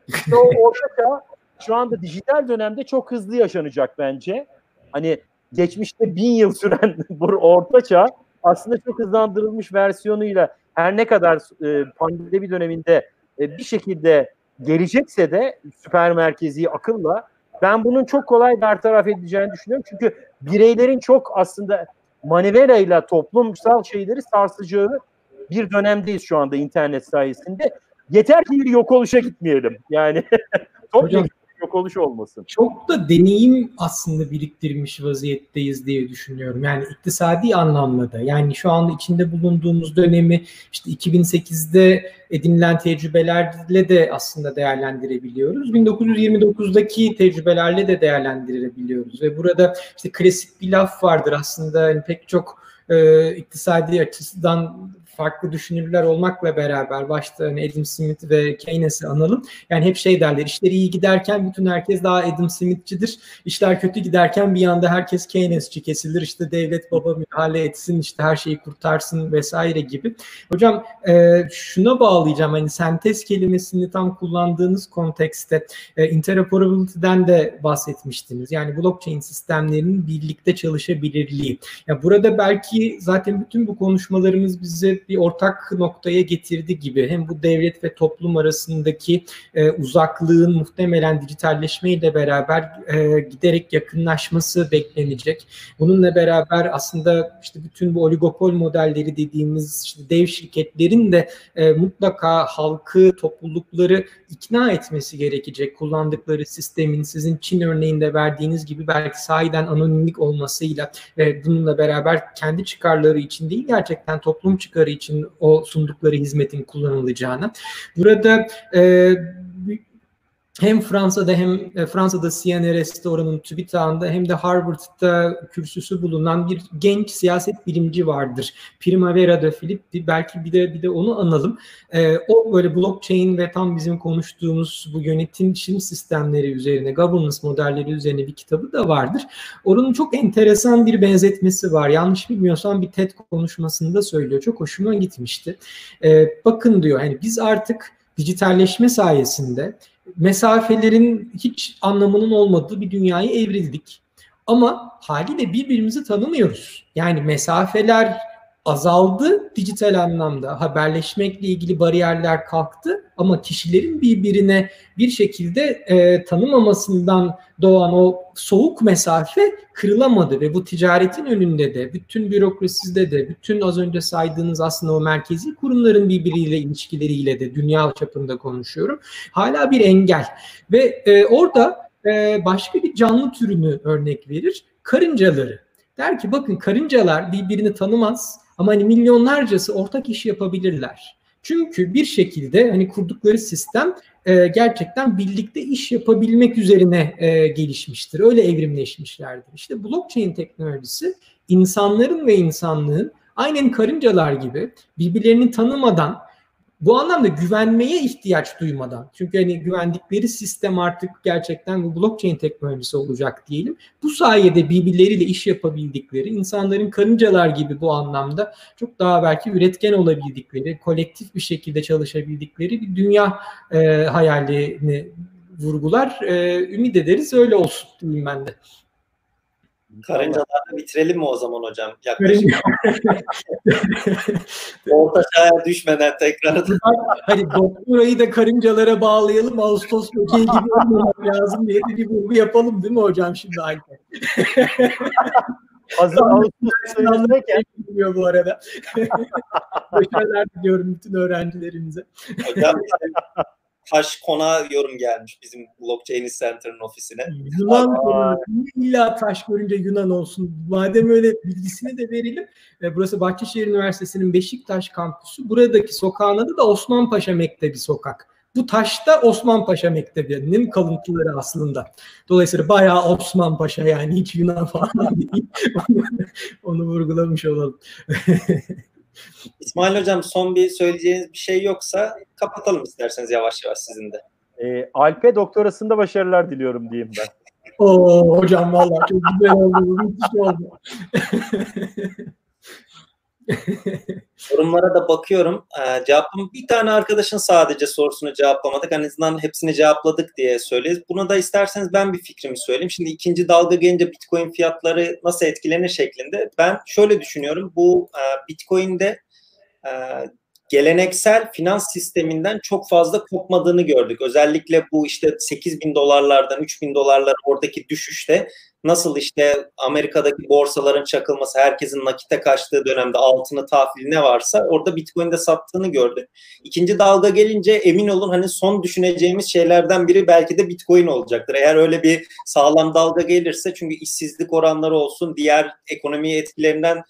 İşte o orta çağ şu anda dijital dönemde çok hızlı yaşanacak bence. Hani geçmişte bin yıl süren (laughs) bu orta çağ aslında çok hızlandırılmış versiyonuyla her ne kadar e, pandemi döneminde e, bir şekilde gelecekse de süper merkezi akılla ben bunun çok kolay bertaraf edileceğini düşünüyorum. Çünkü bireylerin çok aslında manivelayla toplumsal şeyleri sarsacağı bir dönemdeyiz şu anda internet sayesinde. Yeter ki bir yok oluşa gitmeyelim. Yani (laughs) Hocam, yok oluş olmasın. Çok da deneyim aslında biriktirmiş vaziyetteyiz diye düşünüyorum. Yani iktisadi anlamda da. Yani şu anda içinde bulunduğumuz dönemi işte 2008'de edinilen tecrübelerle de aslında değerlendirebiliyoruz. 1929'daki tecrübelerle de değerlendirebiliyoruz ve burada işte klasik bir laf vardır aslında yani pek çok e, iktisadi açısından farklı düşünürler olmakla beraber başta hani Adam Smith ve Keynes'i analım. Yani hep şey derler işleri iyi giderken bütün herkes daha Adam Smith'cidir. İşler kötü giderken bir anda herkes Keynes'ci kesilir. İşte devlet baba müdahale etsin işte her şeyi kurtarsın vesaire gibi. Hocam e, şuna bağlayacağım hani sentez kelimesini tam kullandığınız kontekste e, interoperability'den de bahsetmiştiniz. Yani blockchain sistemlerinin birlikte çalışabilirliği. Ya burada belki zaten bütün bu konuşmalarımız bize bir ortak noktaya getirdi gibi. Hem bu devlet ve toplum arasındaki e, uzaklığın muhtemelen dijitalleşmeyle beraber e, giderek yakınlaşması beklenecek. Bununla beraber aslında işte bütün bu oligopol modelleri dediğimiz işte dev şirketlerin de e, mutlaka halkı, toplulukları ikna etmesi gerekecek. Kullandıkları sistemin sizin Çin örneğinde verdiğiniz gibi belki sahiden anonimlik olmasıyla ve bununla beraber kendi çıkarları için değil gerçekten toplum çıkarı için o sundukları hizmetin kullanılacağını. Burada e, hem Fransa'da hem e, Fransa'da CNRS'te oranın TÜBİTAK'ında hem de Harvard'da kürsüsü bulunan bir genç siyaset bilimci vardır. Primavera de Filippi. Belki bir de bir de onu analım. Ee, o böyle blockchain ve tam bizim konuştuğumuz bu yönetim sistemleri üzerine, governance modelleri üzerine bir kitabı da vardır. Oranın çok enteresan bir benzetmesi var. Yanlış bilmiyorsam bir TED konuşmasında söylüyor. Çok hoşuma gitmişti. Ee, bakın diyor hani biz artık dijitalleşme sayesinde mesafelerin hiç anlamının olmadığı bir dünyayı evrildik. Ama haliyle birbirimizi tanımıyoruz. Yani mesafeler azaldı dijital anlamda. Haberleşmekle ilgili bariyerler kalktı ama kişilerin birbirine bir şekilde e, tanımamasından doğan o soğuk mesafe kırılamadı ve bu ticaretin önünde de, bütün bürokraside de, bütün az önce saydığınız aslında o merkezi kurumların birbiriyle ilişkileriyle de dünya çapında konuşuyorum. Hala bir engel ve e, orada e, başka bir canlı türünü örnek verir. Karıncaları. Der ki bakın karıncalar birbirini tanımaz ama hani milyonlarcası ortak iş yapabilirler. Çünkü bir şekilde hani kurdukları sistem e, gerçekten birlikte iş yapabilmek üzerine e, gelişmiştir. Öyle evrimleşmişlerdir. İşte blockchain teknolojisi insanların ve insanlığın aynen karıncalar gibi birbirlerini tanımadan bu anlamda güvenmeye ihtiyaç duymadan çünkü hani güvendikleri sistem artık gerçekten bu blockchain teknolojisi olacak diyelim. Bu sayede birbirleriyle iş yapabildikleri, insanların karıncalar gibi bu anlamda çok daha belki üretken olabildikleri, kolektif bir şekilde çalışabildikleri bir dünya e, hayalini vurgular. E, ümit ederiz öyle olsun diyeyim ben de. Karıncalarla bitirelim mi o zaman hocam? Yaklaşık. (laughs) Orta çağa düşmeden tekrar. (laughs) Hadi doktorayı da karıncalara bağlayalım. Ağustos böceği gibi olmamak lazım diye bir vurgu yapalım değil mi hocam şimdi Alper? (laughs) Hazır Ağustos ayındayken biliyor bu arada. Başarılar diliyorum bütün öğrencilerimize. Hocam Taş Konağı yorum gelmiş bizim Blockchain Center'ın ofisine. Yunan illa taş görünce Yunan olsun. Madem öyle bilgisini de verelim. E, burası Bahçeşehir Üniversitesi'nin Beşiktaş kampüsü. Buradaki sokağın adı da Osman Paşa Mektebi sokak. Bu taşta Osman Paşa Mektebi'nin kalıntıları aslında. Dolayısıyla bayağı Osman Paşa yani hiç Yunan falan değil. onu, (laughs) onu vurgulamış olalım. (laughs) İsmail Hocam son bir söyleyeceğiniz bir şey yoksa kapatalım isterseniz yavaş yavaş sizin de. E, Alp'e doktorasında başarılar diliyorum diyeyim ben. (laughs) Oo hocam vallahi çok güzel oldu. Müthiş oldu. (laughs) Yorumlara da bakıyorum. Ee, cevabım bir tane arkadaşın sadece sorusunu cevaplamadık. En azından hepsini cevapladık diye söyleriz. Buna da isterseniz ben bir fikrimi söyleyeyim. Şimdi ikinci dalga gelince Bitcoin fiyatları nasıl etkilenir şeklinde. Ben şöyle düşünüyorum. Bu e, Bitcoin'de e, geleneksel finans sisteminden çok fazla kopmadığını gördük. Özellikle bu işte 8 bin dolarlardan 3 bin dolarlar oradaki düşüşte nasıl işte Amerika'daki borsaların çakılması, herkesin nakite kaçtığı dönemde altını tahvili ne varsa orada Bitcoin'de sattığını gördük. İkinci dalga gelince emin olun hani son düşüneceğimiz şeylerden biri belki de Bitcoin olacaktır. Eğer öyle bir sağlam dalga gelirse çünkü işsizlik oranları olsun, diğer ekonomiye etkilerinden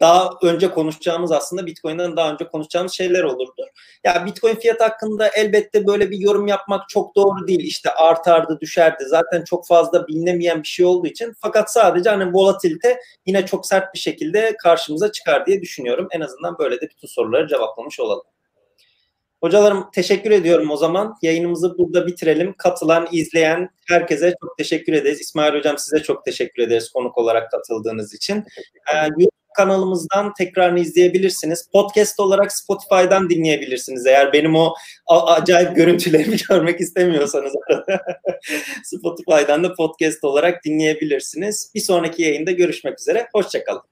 daha önce konuşacağımız aslında Bitcoin'den daha önce konuşacağımız şeyler olurdu. Ya Bitcoin fiyat hakkında elbette böyle bir yorum yapmak çok doğru değil. İşte artardı, düşerdi. Zaten çok fazla bilinemeyen bir şey olduğu için. Fakat sadece hani volatilite yine çok sert bir şekilde karşımıza çıkar diye düşünüyorum. En azından böyle de bütün soruları cevaplamış olalım. Hocalarım teşekkür ediyorum o zaman. Yayınımızı burada bitirelim. Katılan, izleyen herkese çok teşekkür ederiz. İsmail Hocam size çok teşekkür ederiz konuk olarak katıldığınız için. Ee, kanalımızdan tekrarını izleyebilirsiniz. Podcast olarak Spotify'dan dinleyebilirsiniz. Eğer benim o acayip görüntülerimi (laughs) görmek istemiyorsanız (laughs) Spotify'dan da podcast olarak dinleyebilirsiniz. Bir sonraki yayında görüşmek üzere. Hoşçakalın.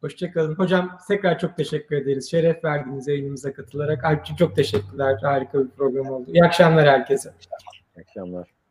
Hoşçakalın. Hocam tekrar çok teşekkür ederiz. Şeref verdiniz yayınımıza katılarak. Alpçi çok teşekkürler. Harika bir program oldu. İyi akşamlar herkese. İyi akşamlar.